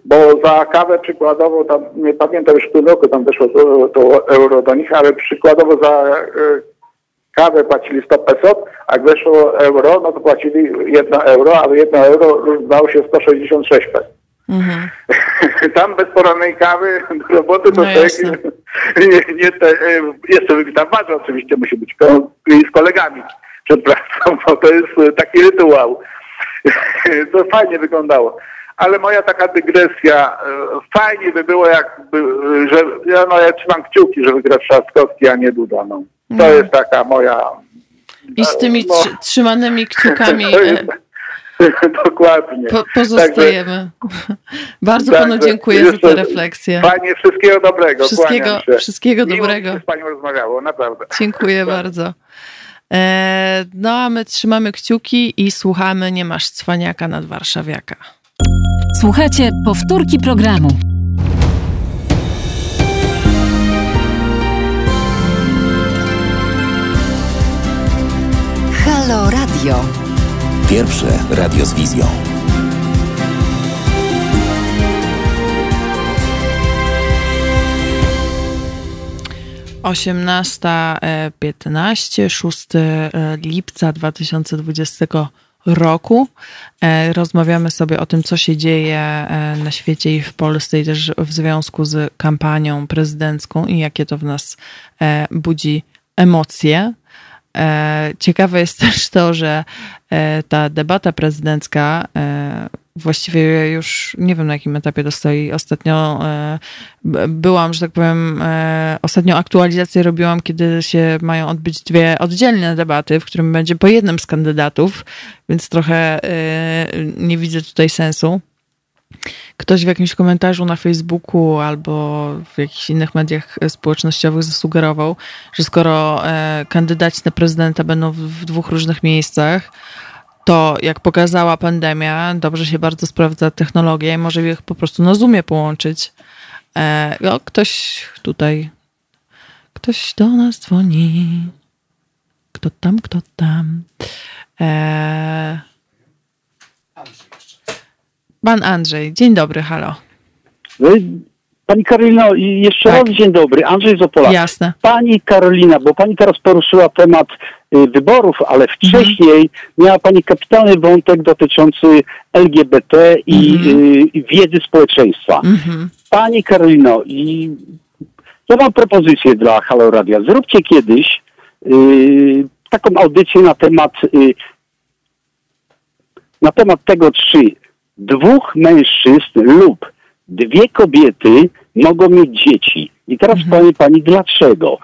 [SPEAKER 5] bo za kawę przykładowo, tam nie pamiętam już w tym roku, tam weszło to, to euro do nich, ale przykładowo za y, kawę płacili 100 peso, a jak weszło euro, no to płacili 1 euro, ale 1 euro równało się 166 peso.
[SPEAKER 1] Mhm.
[SPEAKER 5] Tam bez porannej kawy do roboty to
[SPEAKER 1] No jasne.
[SPEAKER 5] nie, nie te, e, jeszcze tam ważne oczywiście musi być z kolegami przed pracą, bo to jest e, taki rytuał. To fajnie wyglądało. Ale moja taka dygresja, e, fajnie by było jakby, e, że ja, no, ja trzymam kciuki, że wygra Trzaskowski, a nie Duda. No. To
[SPEAKER 1] No.
[SPEAKER 5] jest taka moja...
[SPEAKER 1] I z tymi
[SPEAKER 5] No.
[SPEAKER 1] trzy, trzymanymi kciukami
[SPEAKER 5] jest, dokładnie.
[SPEAKER 1] po, pozostajemy. Bardzo
[SPEAKER 5] Także
[SPEAKER 1] panu dziękuję za tę refleksję.
[SPEAKER 5] Fajnie, wszystkiego dobrego.
[SPEAKER 1] Wszystkiego, wszystkiego
[SPEAKER 5] Miło
[SPEAKER 1] dobrego.
[SPEAKER 5] z panią rozmawiało, naprawdę.
[SPEAKER 1] Dziękuję bardzo. E, no a my trzymamy kciuki i słuchamy Nie masz cwaniaka nad warszawiaka.
[SPEAKER 3] Słuchajcie powtórki programu.
[SPEAKER 6] Halo Radio.
[SPEAKER 4] Pierwsze radio z wizją.
[SPEAKER 1] Osiemnasta e, 15, 6 e, lipca 2020 roku. E, Rozmawiamy sobie o tym, co się dzieje e, na świecie i w Polsce, i też w związku z kampanią prezydencką i jakie to w nas e, budzi emocje. E, Ciekawe jest też to, że e, ta debata prezydencka e, właściwie już nie wiem na jakim etapie to stoi. Ostatnio e, byłam, że tak powiem, e, ostatnio aktualizację robiłam, kiedy się mają odbyć dwie oddzielne debaty, w którym będzie po jednym z kandydatów, więc trochę e, nie widzę tutaj sensu ktoś w jakimś komentarzu na Facebooku albo w jakichś innych mediach społecznościowych zasugerował, że skoro kandydaci na prezydenta będą w dwóch różnych miejscach, to jak pokazała pandemia, dobrze się bardzo sprawdza technologia i może ich po prostu na Zoomie połączyć. E, o, ktoś tutaj, ktoś do nas dzwoni. Kto tam, kto tam. E, Pan Andrzej, dzień dobry, halo.
[SPEAKER 2] Pani Karolino, jeszcze
[SPEAKER 1] Tak.
[SPEAKER 2] raz dzień dobry. Andrzej z Opola.
[SPEAKER 1] Jasne.
[SPEAKER 2] Pani Karolina, bo pani teraz poruszyła temat y, wyborów, ale wcześniej miała pani kapitalny wątek dotyczący LGBT i y, wiedzy społeczeństwa.
[SPEAKER 1] Mhm.
[SPEAKER 2] Pani Karolino, i ja mam propozycję dla Halo Radia. Zróbcie kiedyś y, taką audycję na temat y, na temat tego, czy dwóch mężczyzn lub dwie kobiety mogą mieć dzieci. I teraz powiem pani dlaczego.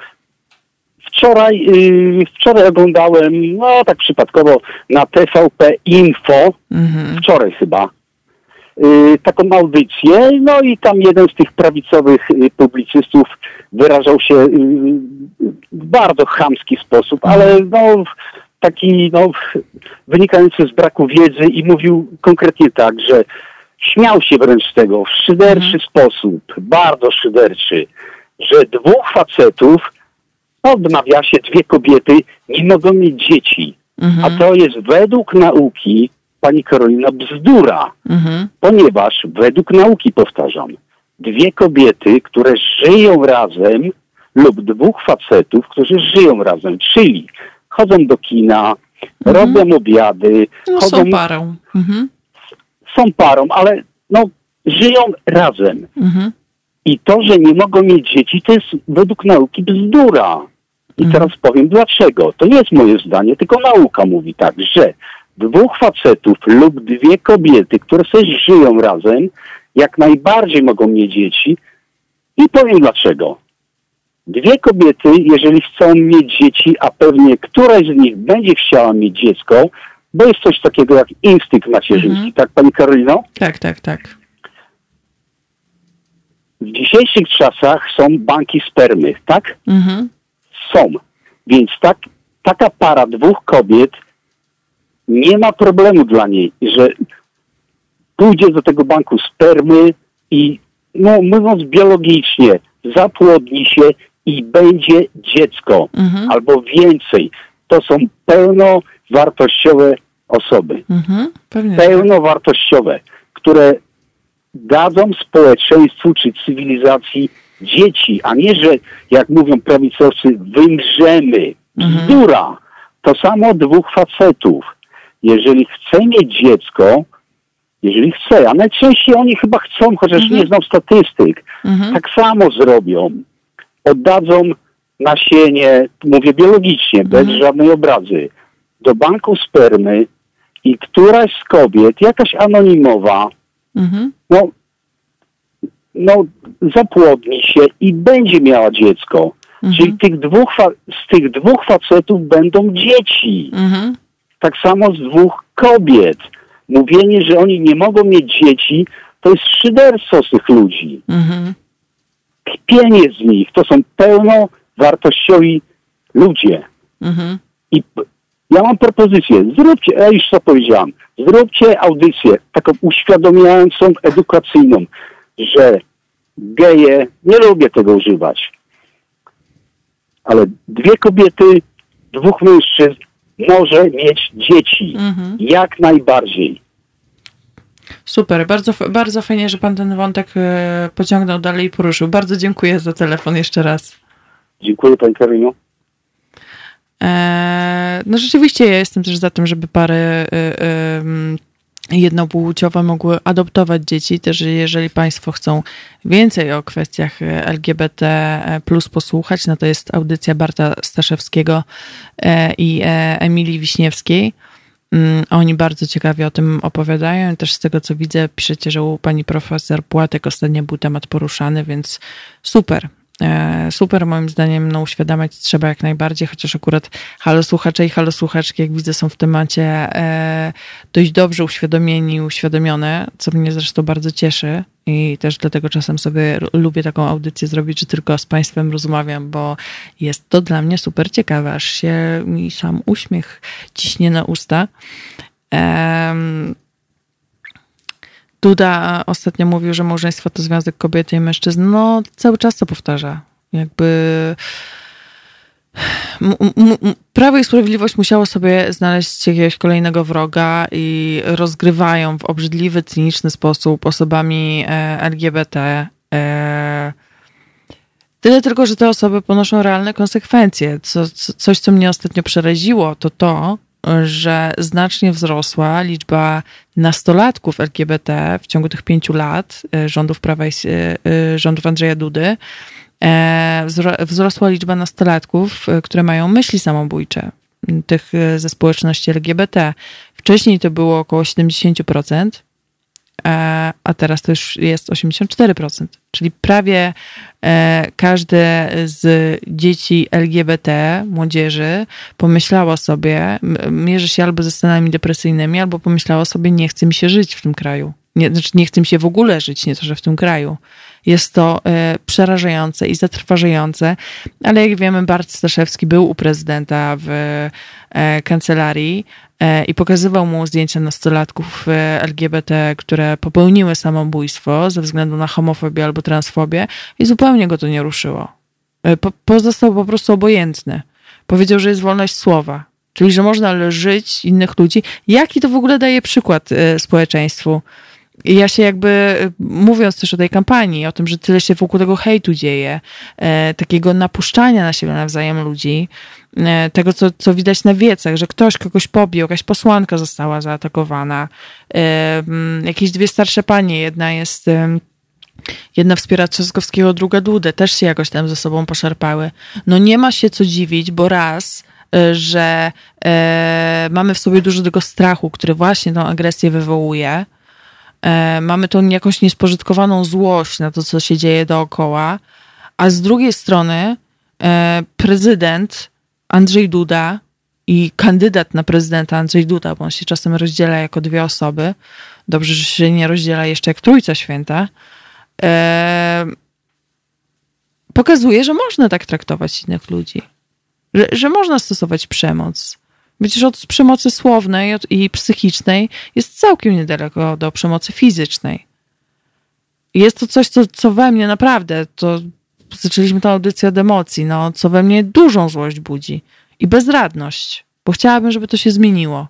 [SPEAKER 2] Wczoraj, y, wczoraj oglądałem, no tak przypadkowo, na TVP Info,
[SPEAKER 1] Mhm.
[SPEAKER 2] wczoraj chyba, y, taką audycję, no i tam jeden z tych prawicowych y, publicystów wyrażał się y, w bardzo chamski sposób, ale no taki no, wynikający z braku wiedzy i mówił konkretnie tak, że śmiał się wręcz z tego w szyderczy sposób, bardzo szyderczy, że dwóch facetów, no w nawiasie dwie kobiety, nie mogą mieć dzieci. A to jest według nauki, pani Karolina, bzdura
[SPEAKER 1] Mhm.
[SPEAKER 2] ponieważ według nauki, powtarzam, dwie kobiety, które żyją razem lub dwóch facetów, którzy żyją razem, czyli chodzą do kina, robią obiady,
[SPEAKER 1] No
[SPEAKER 2] chodzą,
[SPEAKER 1] są parą. Mhm.
[SPEAKER 2] są parą, ale no, żyją razem.
[SPEAKER 1] Mhm.
[SPEAKER 2] I to, że nie mogą mieć dzieci, to jest według nauki bzdura. I teraz powiem dlaczego. To nie jest moje zdanie, tylko nauka mówi tak, że dwóch facetów lub dwie kobiety, które sobie żyją razem, jak najbardziej mogą mieć dzieci, I powiem dlaczego. Dwie kobiety, jeżeli chcą mieć dzieci, a pewnie któraś z nich będzie chciała mieć dziecko, bo jest coś takiego jak instynkt macierzyński, mhm. tak Pani Karolino?
[SPEAKER 1] Tak, tak, tak.
[SPEAKER 2] W dzisiejszych czasach są banki spermy, tak? Mhm. Są. Więc tak, taka para dwóch kobiet nie ma problemu dla niej, że pójdzie do tego banku spermy i, no mówiąc biologicznie, zapłodni się i będzie dziecko, mhm. albo więcej. To są pełnowartościowe osoby. Mhm. Pełnowartościowe, które dadzą społeczeństwu czy cywilizacji dzieci, a nie, że jak mówią prawicowcy, wymrzemy. Mhm. Bzdura. To samo dwóch facetów. Jeżeli chce mieć dziecko, jeżeli chce, a najczęściej oni chyba chcą, chociaż mhm. nie znam statystyk, mhm. tak samo zrobią. Oddadzą nasienie, mówię biologicznie, bez mhm. żadnej obrazy, do banku spermy i któraś z kobiet, jakaś anonimowa, mhm. no, no, zapłodni się i będzie miała dziecko. Mhm. Czyli tych dwóch z tych dwóch facetów będą dzieci. Mhm. Tak samo z dwóch kobiet. Mówienie, że oni nie mogą mieć dzieci, to jest szyderstwo z tych ludzi. Mhm. Kpienie z nich. To są pełnowartościowi ludzie. Mhm. I ja mam propozycję. Zróbcie, ja już co powiedziałam, zróbcie audycję taką uświadamiającą, edukacyjną, że geje, nie lubię tego używać, ale dwie kobiety, dwóch mężczyzn może mieć dzieci. Mhm. Jak najbardziej.
[SPEAKER 1] Super, bardzo, bardzo fajnie, że pan ten wątek e, pociągnął dalej i poruszył. Bardzo dziękuję za telefon jeszcze raz.
[SPEAKER 2] Dziękuję pani Karolino.
[SPEAKER 1] E, no rzeczywiście ja jestem też za tym, żeby pary e, jednopłciowe mogły adoptować dzieci. Też jeżeli Państwo chcą więcej o kwestiach LGBT plus posłuchać, no to jest audycja Barta Staszewskiego e, i e, Emilii Wiśniewskiej. Mm, oni bardzo ciekawie o tym opowiadają. Też z tego, co widzę, piszecie, że u pani profesor Płatek ostatnio był temat poruszany, więc super. E, super, moim zdaniem, no, uświadamiać trzeba jak najbardziej, chociaż akurat halo słuchacze i halo słuchaczki, jak widzę, są w temacie e, dość dobrze uświadomieni, uświadomione, co mnie zresztą bardzo cieszy i też dlatego czasem sobie lubię taką audycję zrobić, że tylko z Państwem rozmawiam, bo jest to dla mnie super ciekawe, aż się mi sam uśmiech ciśnie na usta. Duda ostatnio mówił, że małżeństwo to związek kobiety i mężczyzn. No, cały czas to powtarza. Jakby. Prawo i Sprawiedliwość musiało sobie znaleźć jakiegoś kolejnego wroga i rozgrywają w obrzydliwy, cyniczny sposób osobami e, LGBT. E, tyle tylko, że te osoby ponoszą realne konsekwencje. Co, coś, co mnie ostatnio przeraziło, to to, że znacznie wzrosła liczba nastolatków LGBT w ciągu tych pięciu lat e, rządów Prawa i, e, e, rządów Andrzeja Dudy. Wzrosła liczba nastolatków, które mają myśli samobójcze, tych ze społeczności LGBT. Wcześniej to było około 70%, a teraz to już jest 84%. Czyli prawie e, każde z dzieci LGBT, młodzieży, pomyślało sobie, mierzy się albo ze stanami depresyjnymi, albo pomyślało sobie, nie chce mi się żyć w tym kraju. Nie, znaczy nie chce mi się w ogóle żyć, nie to, że w tym kraju. Jest to e, przerażające i zatrważające, ale jak wiemy, Bart Staszewski był u prezydenta w e, kancelarii E, i pokazywał mu zdjęcia nastolatków e, LGBT, które popełniły samobójstwo ze względu na homofobię albo transfobię i zupełnie go to nie ruszyło. E, po, pozostał po prostu obojętny. Powiedział, że jest wolność słowa, czyli że można żyć innych ludzi. Jaki to w ogóle daje przykład społeczeństwu? Ja się jakby, mówiąc też o tej kampanii, o tym, że tyle się wokół tego hejtu dzieje, e, takiego napuszczania na siebie nawzajem ludzi, e, tego, co, co widać na wiecach, że ktoś kogoś pobił, jakaś posłanka została zaatakowana, e, jakieś dwie starsze panie, jedna jest... Jedna wspiera Trzaskowskiego, druga Dudę, też się jakoś tam ze sobą poszarpały. No nie ma się co dziwić, bo raz, że e, mamy w sobie dużo tego strachu, który właśnie tą agresję wywołuje, mamy tą jakąś niespożytkowaną złość na to, co się dzieje dookoła, a z drugiej strony e, prezydent Andrzej Duda i kandydat na prezydenta Andrzej Duda, bo on się czasem rozdziela jako dwie osoby, dobrze, że się nie rozdziela jeszcze jak Trójca Święta, e, pokazuje, że można tak traktować innych ludzi. Że, że można stosować przemoc. Przecież od przemocy słownej i psychicznej jest całkiem niedaleko do przemocy fizycznej. Jest to coś, co, co we mnie naprawdę, to zaczęliśmy tę audycję od emocji, no, co we mnie dużą złość budzi i bezradność, bo chciałabym, żeby to się zmieniło.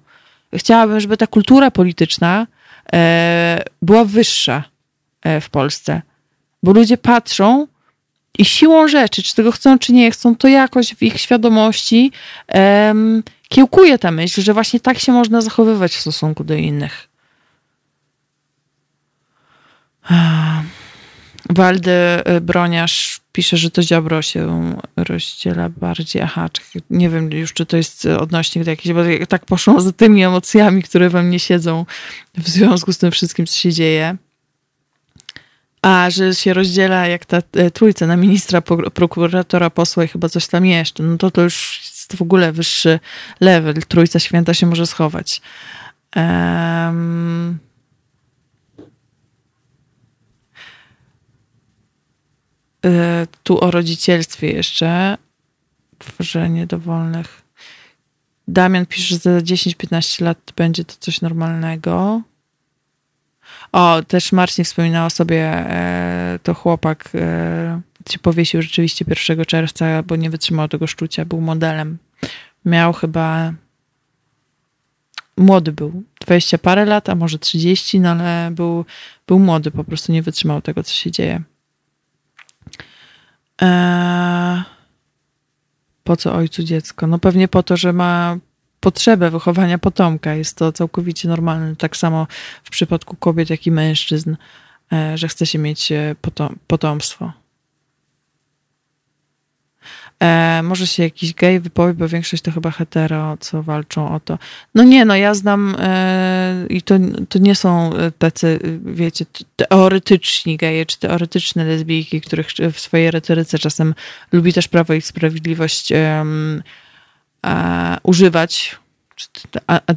[SPEAKER 1] Chciałabym, żeby ta kultura polityczna e, była wyższa e, w Polsce, bo ludzie patrzą i siłą rzeczy, czy tego chcą, czy nie chcą, to jakoś w ich świadomości kiełkuje ta myśl, że właśnie tak się można zachowywać w stosunku do innych. Waldy y, Broniarz pisze, że to Ziobro się rozdziela bardziej. Aha, nie wiem już, czy to jest odnośnik do jakiejś, bo tak poszło za tymi emocjami, które we mnie siedzą w związku z tym wszystkim, co się dzieje. A, że się rozdziela jak ta e, trójca na ministra, prokuratora, posła i chyba coś tam jeszcze, no to to już jest w ogóle wyższy level. Trójca święta się może schować. Um... tu o rodzicielstwie jeszcze. Tworzenie dowolnych. Damian pisze, że za 10-15 lat będzie to coś normalnego. O, też Marcin wspominał o sobie, e, to chłopak e, się powiesił rzeczywiście 1 czerwca, bo nie wytrzymał tego szczucia, był modelem. Miał chyba młody był, 20 parę lat, a może 30, no ale był, był młody, po prostu nie wytrzymał tego, co się dzieje. Eee, po co ojcu dziecko? No pewnie po to, że ma potrzebę wychowania potomka. Jest to całkowicie normalne. Tak samo w przypadku kobiet, jak i mężczyzn, e, że chce się mieć e, potomstwo. E, może się jakiś gej wypowie, bo większość to chyba hetero, co walczą o to. No nie, no ja znam e, i to, to nie są tacy, wiecie, teoretyczni geje, czy teoretyczne lesbijki, których w swojej retoryce czasem lubi też Prawo i Sprawiedliwość e, używać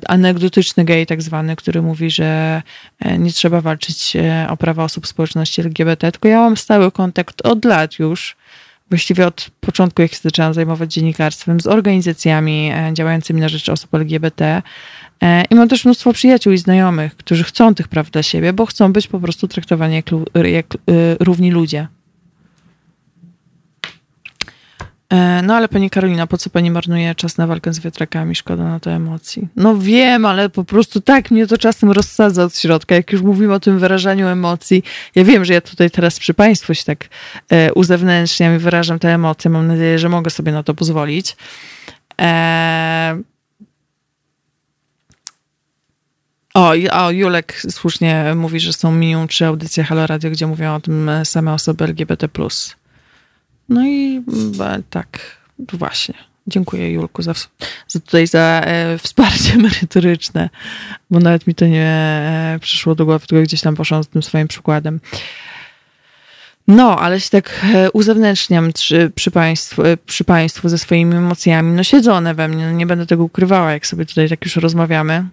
[SPEAKER 1] anegdotyczny gej tak zwany, który mówi, że e, nie trzeba walczyć e, o prawa osób społeczności LGBT, tylko ja mam stały kontakt od lat już, właściwie od początku, jak się zaczęłam zajmować dziennikarstwem, z organizacjami e, działającymi na rzecz osób LGBT i mam też mnóstwo przyjaciół i znajomych, którzy chcą tych praw dla siebie, bo chcą być po prostu traktowani jak, jak równi ludzie. E, no ale pani Karolina, po co pani marnuje czas na walkę z wiatrakami? Szkoda na to emocji. No wiem, ale po prostu tak mnie to czasem rozsadza od środka. Jak już mówimy o tym wyrażaniu emocji, ja wiem, że ja tutaj teraz przy państwu się tak e, uzewnętrzniam i wyrażam te emocje. Mam nadzieję, że mogę sobie na to pozwolić. E... O, o, Julek słusznie mówi, że są minimum trzy audycje Halo Radio, gdzie mówią o tym same osoby LGBT+. No i tak, właśnie. Dziękuję Julku za, za tutaj za e, wsparcie merytoryczne, bo nawet mi to nie e, przyszło do głowy, tylko gdzieś tam poszłam z tym swoim przykładem. No, ale się tak e, uzewnętrzniam przy, przy, państwu, e, przy państwu ze swoimi emocjami. No siedzą one we mnie, no nie będę tego ukrywała, jak sobie tutaj tak już rozmawiamy.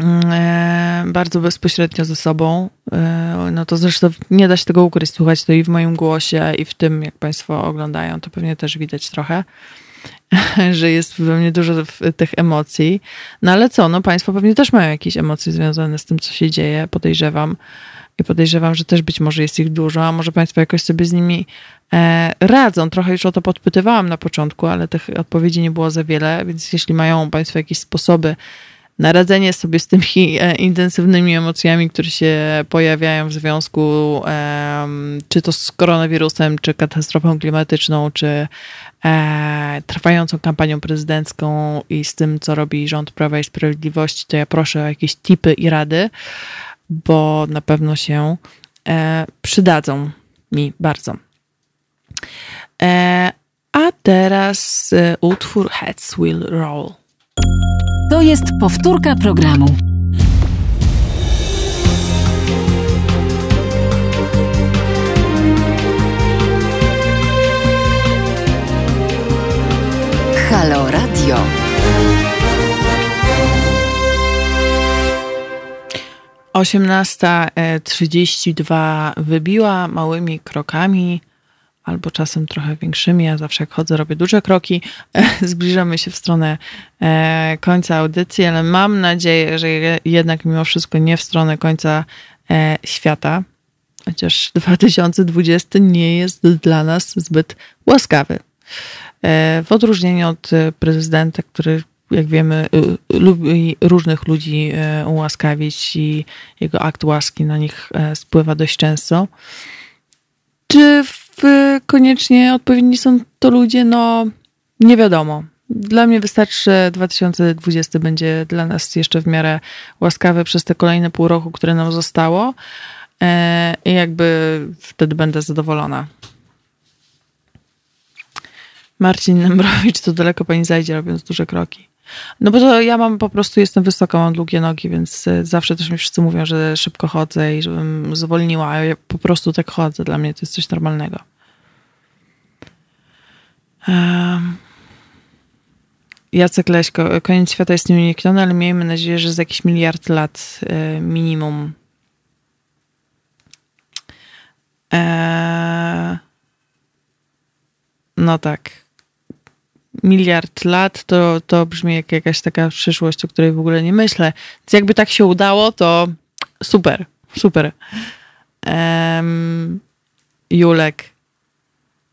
[SPEAKER 1] Mm, e, bardzo bezpośrednio ze sobą. E, no to zresztą nie da się tego ukryć, słuchać to i w moim głosie, i w tym, jak Państwo oglądają, to pewnie też widać trochę, że jest we mnie dużo tych emocji. No ale co, no Państwo pewnie też mają jakieś emocje związane z tym, co się dzieje, podejrzewam. I podejrzewam, że też być może jest ich dużo, a może Państwo jakoś sobie z nimi e, radzą. Trochę już o to podpytywałam na początku, ale tych odpowiedzi nie było za wiele, więc jeśli mają Państwo jakieś sposoby, naradzenie sobie z tymi e, intensywnymi emocjami, które się pojawiają w związku czy to z koronawirusem, czy katastrofą klimatyczną, czy e, trwającą kampanią prezydencką i z tym, co robi rząd Prawa i Sprawiedliwości, to ja proszę o jakieś tipy i rady, bo na pewno się e, przydadzą mi bardzo. A teraz utwór Heads Will Roll.
[SPEAKER 3] To jest powtórka programu.
[SPEAKER 1] Halo Radio. Osiemnasta e, trzydzieści dwa wybiła małymi krokami albo czasem trochę większymi. Ja zawsze jak chodzę, robię duże kroki. Zbliżamy się w stronę e, końca audycji, ale mam nadzieję, że jednak mimo wszystko nie w stronę końca e, świata. Chociaż 2020 nie jest dla nas zbyt łaskawy. E, w odróżnieniu od prezydenta, który jak wiemy, lubi różnych ludzi ułaskawić i jego akt łaski na nich spływa dość często. Czy koniecznie odpowiedni są to ludzie? No, nie wiadomo. Dla mnie wystarczy, że 2020 będzie dla nas jeszcze w miarę łaskawy przez te kolejne pół roku, które nam zostało. E, I jakby wtedy będę zadowolona. Marcin Nembrowicz, to daleko pani zajdzie, robiąc duże kroki. No bo to ja mam po prostu, jestem wysoka, mam długie nogi, więc e, zawsze też mi wszyscy mówią, że szybko chodzę i żebym zwolniła, a ja po prostu tak chodzę. Dla mnie to jest coś normalnego. Um. Jacek Leśko, koniec świata jest nieunikniony, ale miejmy nadzieję, że za jakiś miliard lat e, minimum. Eee, no tak miliard lat, to, to brzmi jak jakaś taka przyszłość, o której w ogóle nie myślę. Więc jakby tak się udało, to super, super. Um, Julek.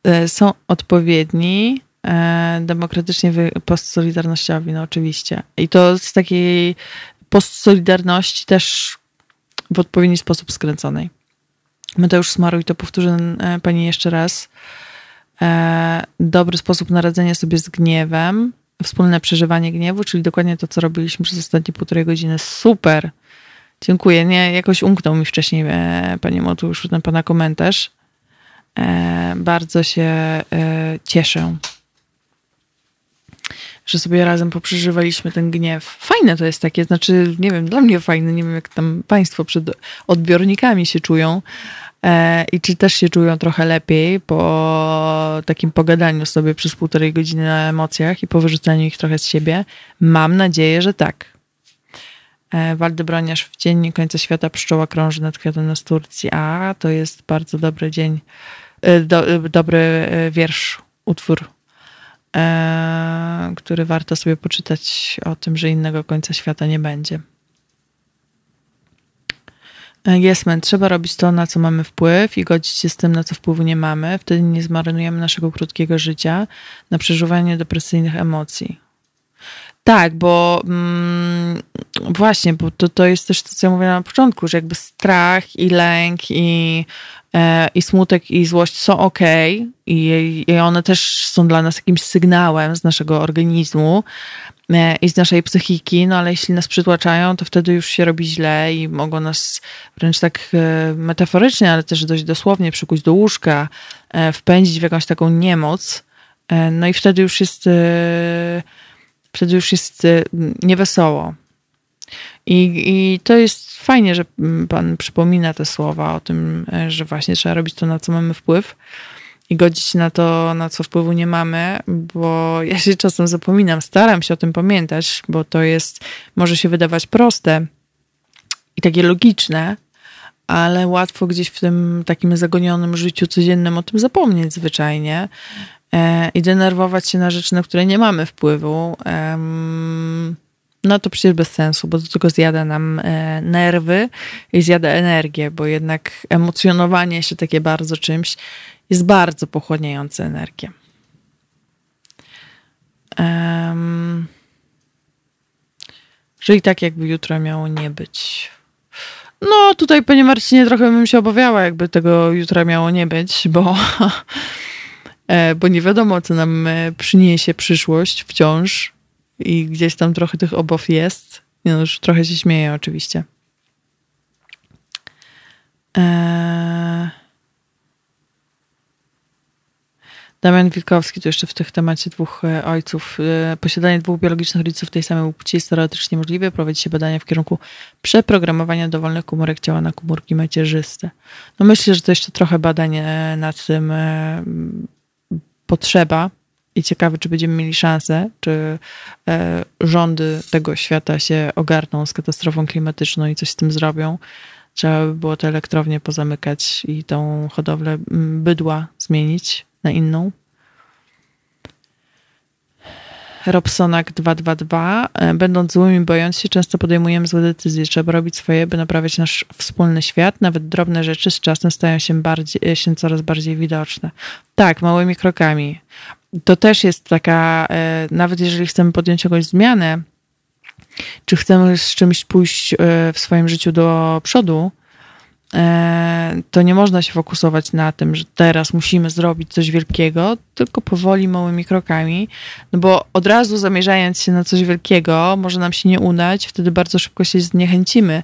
[SPEAKER 1] E, są odpowiedni, e, demokratycznie postsolidarnościowi, no oczywiście. I to z takiej postsolidarności też w odpowiedni sposób skręconej. Już smaruj, to powtórzę e, pani jeszcze raz. E, dobry sposób na radzenie sobie z gniewem, wspólne przeżywanie gniewu, czyli dokładnie to, co robiliśmy przez ostatnie półtorej godziny. Super! Dziękuję. Nie, jakoś umknął mi wcześniej, e, panie już ten pana komentarz. E, bardzo się cieszę, że sobie razem poprzeżywaliśmy ten gniew. Fajne to jest takie, znaczy, nie wiem, dla mnie fajne, nie wiem, jak tam państwo przed odbiornikami się czują, E, i czy też się czują trochę lepiej po takim pogadaniu sobie przez półtorej godziny na emocjach i po wyrzuceniu ich trochę z siebie? Mam nadzieję, że tak. E, Waldybroniarz w dzień końca świata pszczoła krąży nad kwiatem na Turcji. A, to jest bardzo dobry dzień, e, do, dobry wiersz, utwór, który warto sobie poczytać o tym, że innego końca świata nie będzie. Jest, man. Trzeba robić to, na co mamy wpływ i godzić się z tym, na co wpływu nie mamy. Wtedy nie zmarnujemy naszego krótkiego życia na przeżuwanie depresyjnych emocji. Tak, bo mm, właśnie, bo to, to jest też to, co ja mówiłam na początku, że jakby strach i lęk i, e, i smutek i złość są ok i, i one też są dla nas jakimś sygnałem z naszego organizmu, E, i z naszej psychiki, no ale jeśli nas przytłaczają, to wtedy już się robi źle i mogą nas wręcz tak e, metaforycznie, ale też dość dosłownie przykuć do łóżka, e, wpędzić w jakąś taką niemoc. No i wtedy już jest wtedy już jest niewesoło. I, I to jest fajnie, że Pan przypomina te słowa o tym, że właśnie trzeba robić to, na co mamy wpływ i godzić na to, na co wpływu nie mamy, bo ja się czasem zapominam, staram się o tym pamiętać, bo to jest, może się wydawać proste i takie logiczne, ale łatwo gdzieś w tym takim zagonionym życiu codziennym o tym zapomnieć zwyczajnie e, i denerwować się na rzeczy, na które nie mamy wpływu. No to przecież bez sensu, bo do tego zjada nam e, nerwy i zjada energię, bo jednak emocjonowanie się takie bardzo czymś jest bardzo pochłaniający energię. Um, tak jakby jutro miało nie być. No tutaj, panie Marcinie, trochę bym się obawiała, jakby tego jutra miało nie być, bo, e, bo nie wiadomo, co nam e, przyniesie przyszłość wciąż i gdzieś tam trochę tych obaw jest. No już trochę się śmieję oczywiście. Eee... Damian Wilkowski, to jeszcze w tych temacie dwóch e, ojców. E, posiadanie dwóch biologicznych rodziców tej samej płci jest teoretycznie możliwe. Prowadzi się badania w kierunku przeprogramowania dowolnych komórek ciała na komórki macierzyste. No myślę, że to jeszcze trochę badań e, nad tym potrzeba i ciekawy, czy będziemy mieli szansę, czy e, rządy tego świata się ogarną z katastrofą klimatyczną i coś z tym zrobią. Trzeba by było te elektrownie pozamykać i tą hodowlę bydła zmienić na inną. Robsonak 222. E, będąc złymi, bojąc się, często podejmujemy złe decyzje. Trzeba robić swoje, by naprawiać nasz wspólny świat. Nawet drobne rzeczy z czasem stają się, bardziej, e, się coraz bardziej widoczne. Tak, małymi krokami. To też jest taka, e, nawet jeżeli chcemy podjąć jakąś zmianę, czy chcemy z czymś pójść w swoim życiu do przodu, to nie można się fokusować na tym, że teraz musimy zrobić coś wielkiego, tylko powoli, małymi krokami, no bo od razu zamierzając się na coś wielkiego, może nam się nie udać, wtedy bardzo szybko się zniechęcimy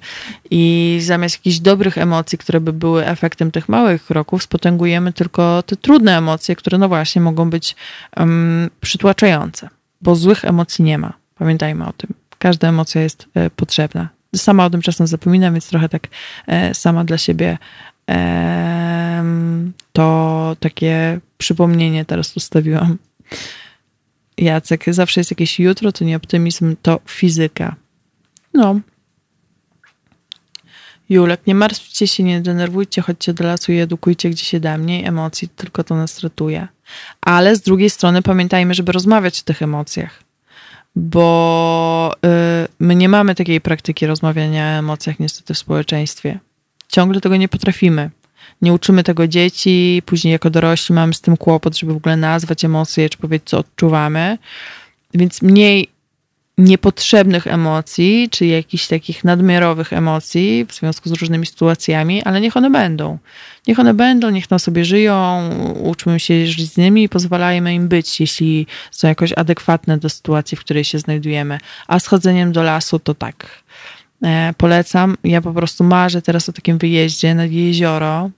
[SPEAKER 1] i zamiast jakichś dobrych emocji, które by były efektem tych małych kroków, spotęgujemy tylko te trudne emocje, które no właśnie mogą być um, przytłaczające, bo złych emocji nie ma. Pamiętajmy o tym. Każda emocja jest e, potrzebna sama o tym czasem zapominam, więc trochę tak e, sama dla siebie to takie przypomnienie teraz ustawiłam. Jacek, zawsze jest jakieś jutro, to nie optymizm, to fizyka. No. Julek, nie martwcie się, nie denerwujcie, chodźcie do lasu i edukujcie, gdzie się da. Mniej emocji, tylko to nas ratuje. Ale z drugiej strony pamiętajmy, żeby rozmawiać o tych emocjach bo y, my nie mamy takiej praktyki rozmawiania o emocjach niestety w społeczeństwie. Ciągle tego nie potrafimy. Nie uczymy tego dzieci, później jako dorośli mamy z tym kłopot, żeby w ogóle nazwać emocje, czy powiedzieć, co odczuwamy. Więc mniej niepotrzebnych emocji, czy jakichś takich nadmiarowych emocji w związku z różnymi sytuacjami, ale niech one będą. Niech one będą, niech tam sobie żyją, uczmy się żyć z nimi i pozwalajmy im być, jeśli są jakoś adekwatne do sytuacji, w której się znajdujemy. A z chodzeniem do lasu to tak. E, polecam. Ja po prostu marzę teraz o takim wyjeździe nad jezioro,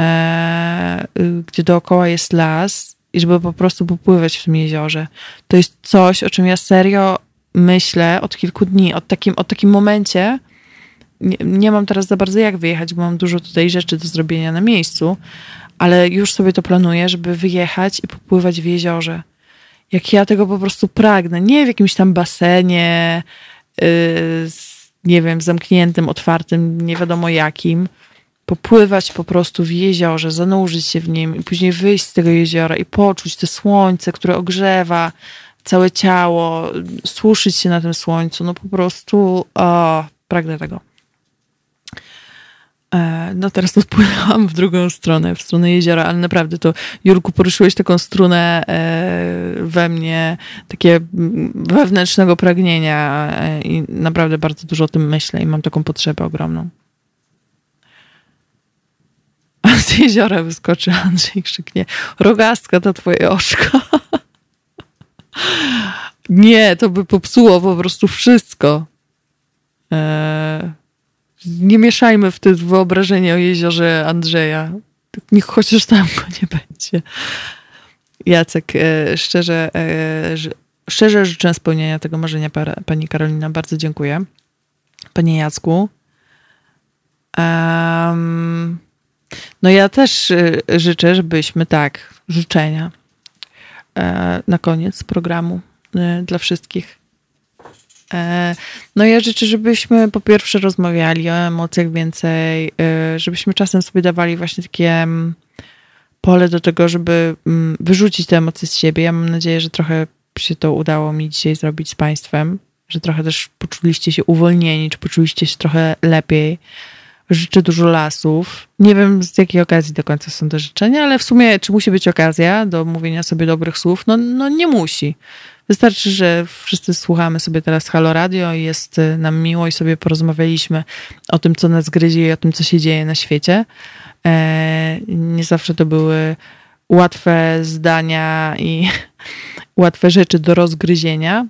[SPEAKER 1] e, gdzie dookoła jest las i żeby po prostu popływać w tym jeziorze. To jest coś, o czym ja serio myślę od kilku dni, od takim, od takim momencie. Nie, nie mam teraz za bardzo jak wyjechać, bo mam dużo tutaj rzeczy do zrobienia na miejscu, ale już sobie to planuję, żeby wyjechać i popływać w jeziorze. Jak ja tego po prostu pragnę. Nie w jakimś tam basenie, yy, nie wiem, zamkniętym, otwartym, nie wiadomo jakim popływać po prostu w jeziorze, zanurzyć się w nim i później wyjść z tego jeziora i poczuć to słońce, które ogrzewa całe ciało, suszyć się na tym słońcu. No po prostu o, pragnę tego. E, no teraz odpłynęłam w drugą stronę, w stronę jeziora, ale naprawdę to, Jurku, poruszyłeś taką strunę e, we mnie, takie wewnętrznego pragnienia e, i naprawdę bardzo dużo o tym myślę i mam taką potrzebę ogromną. A jeziora wyskoczy Andrzej krzyknie rogastka to twoje oczko. Nie, to by popsuło po prostu wszystko. Eee, nie mieszajmy w te wyobrażenie o jeziorze Andrzeja. Niech chociaż tam go nie będzie. Jacek, e, szczerze, e, szczerze życzę spełnienia tego marzenia pani Karolina. Bardzo dziękuję. Panie Jacku. No ja też y, życzę, żebyśmy tak, życzenia e, na koniec programu y, dla wszystkich. E, no ja życzę, żebyśmy po pierwsze rozmawiali o emocjach więcej, y, żebyśmy czasem sobie dawali właśnie takie mm, pole do tego, żeby mm, wyrzucić te emocje z siebie. Ja mam nadzieję, że trochę się to udało mi dzisiaj zrobić z Państwem, że trochę też poczuliście się uwolnieni, czy poczuliście się trochę lepiej życzę dużo lasów. Nie wiem z jakiej okazji do końca są te życzenia, ale w sumie czy musi być okazja do mówienia sobie dobrych słów? No, no nie musi. Wystarczy, że wszyscy słuchamy sobie teraz Halo Radio i jest y, nam miło i sobie porozmawialiśmy o tym, co nas gryzie i o tym, co się dzieje na świecie. E, nie zawsze to były łatwe zdania i łatwe rzeczy do rozgryzienia,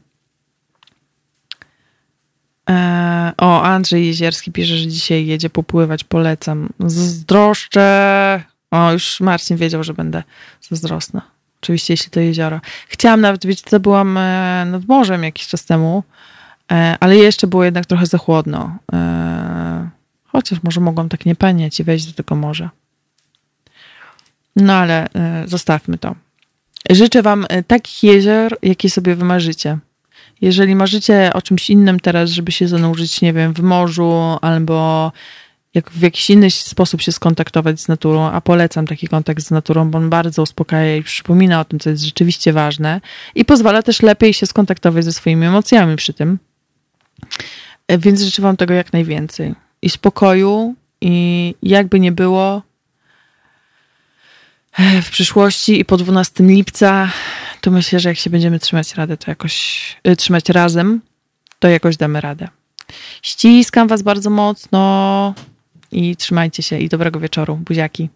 [SPEAKER 1] o, Andrzej Jezierski pisze, że dzisiaj jedzie popływać, polecam. Zazdroszczę. O, już Marcin wiedział, że będę zazdrosna. Oczywiście, jeśli to jezioro. Chciałam nawet, wiecie co, byłam e, nad morzem jakiś czas temu, e, ale jeszcze było jednak trochę za chłodno. Chociaż może mogłam tak nie panieć i wejść do tego morza. No ale zostawmy to. Życzę Wam e, takich jezior, jakie sobie wymarzycie. Jeżeli marzycie o czymś innym teraz, żeby się zanurzyć, nie wiem, w morzu albo jak w jakiś inny sposób się skontaktować z naturą, a polecam taki kontakt z naturą, bo on bardzo uspokaja i przypomina o tym, co jest rzeczywiście ważne i pozwala też lepiej się skontaktować ze swoimi emocjami przy tym. E, więc życzę Wam tego jak najwięcej. I spokoju, i jakby nie było, e, w przyszłości i po 12 lipca, to myślę, że jak się będziemy trzymać radę, to jakoś y, trzymać razem, to jakoś damy radę. Ściskam Was bardzo mocno i trzymajcie się i dobrego wieczoru. Buziaki.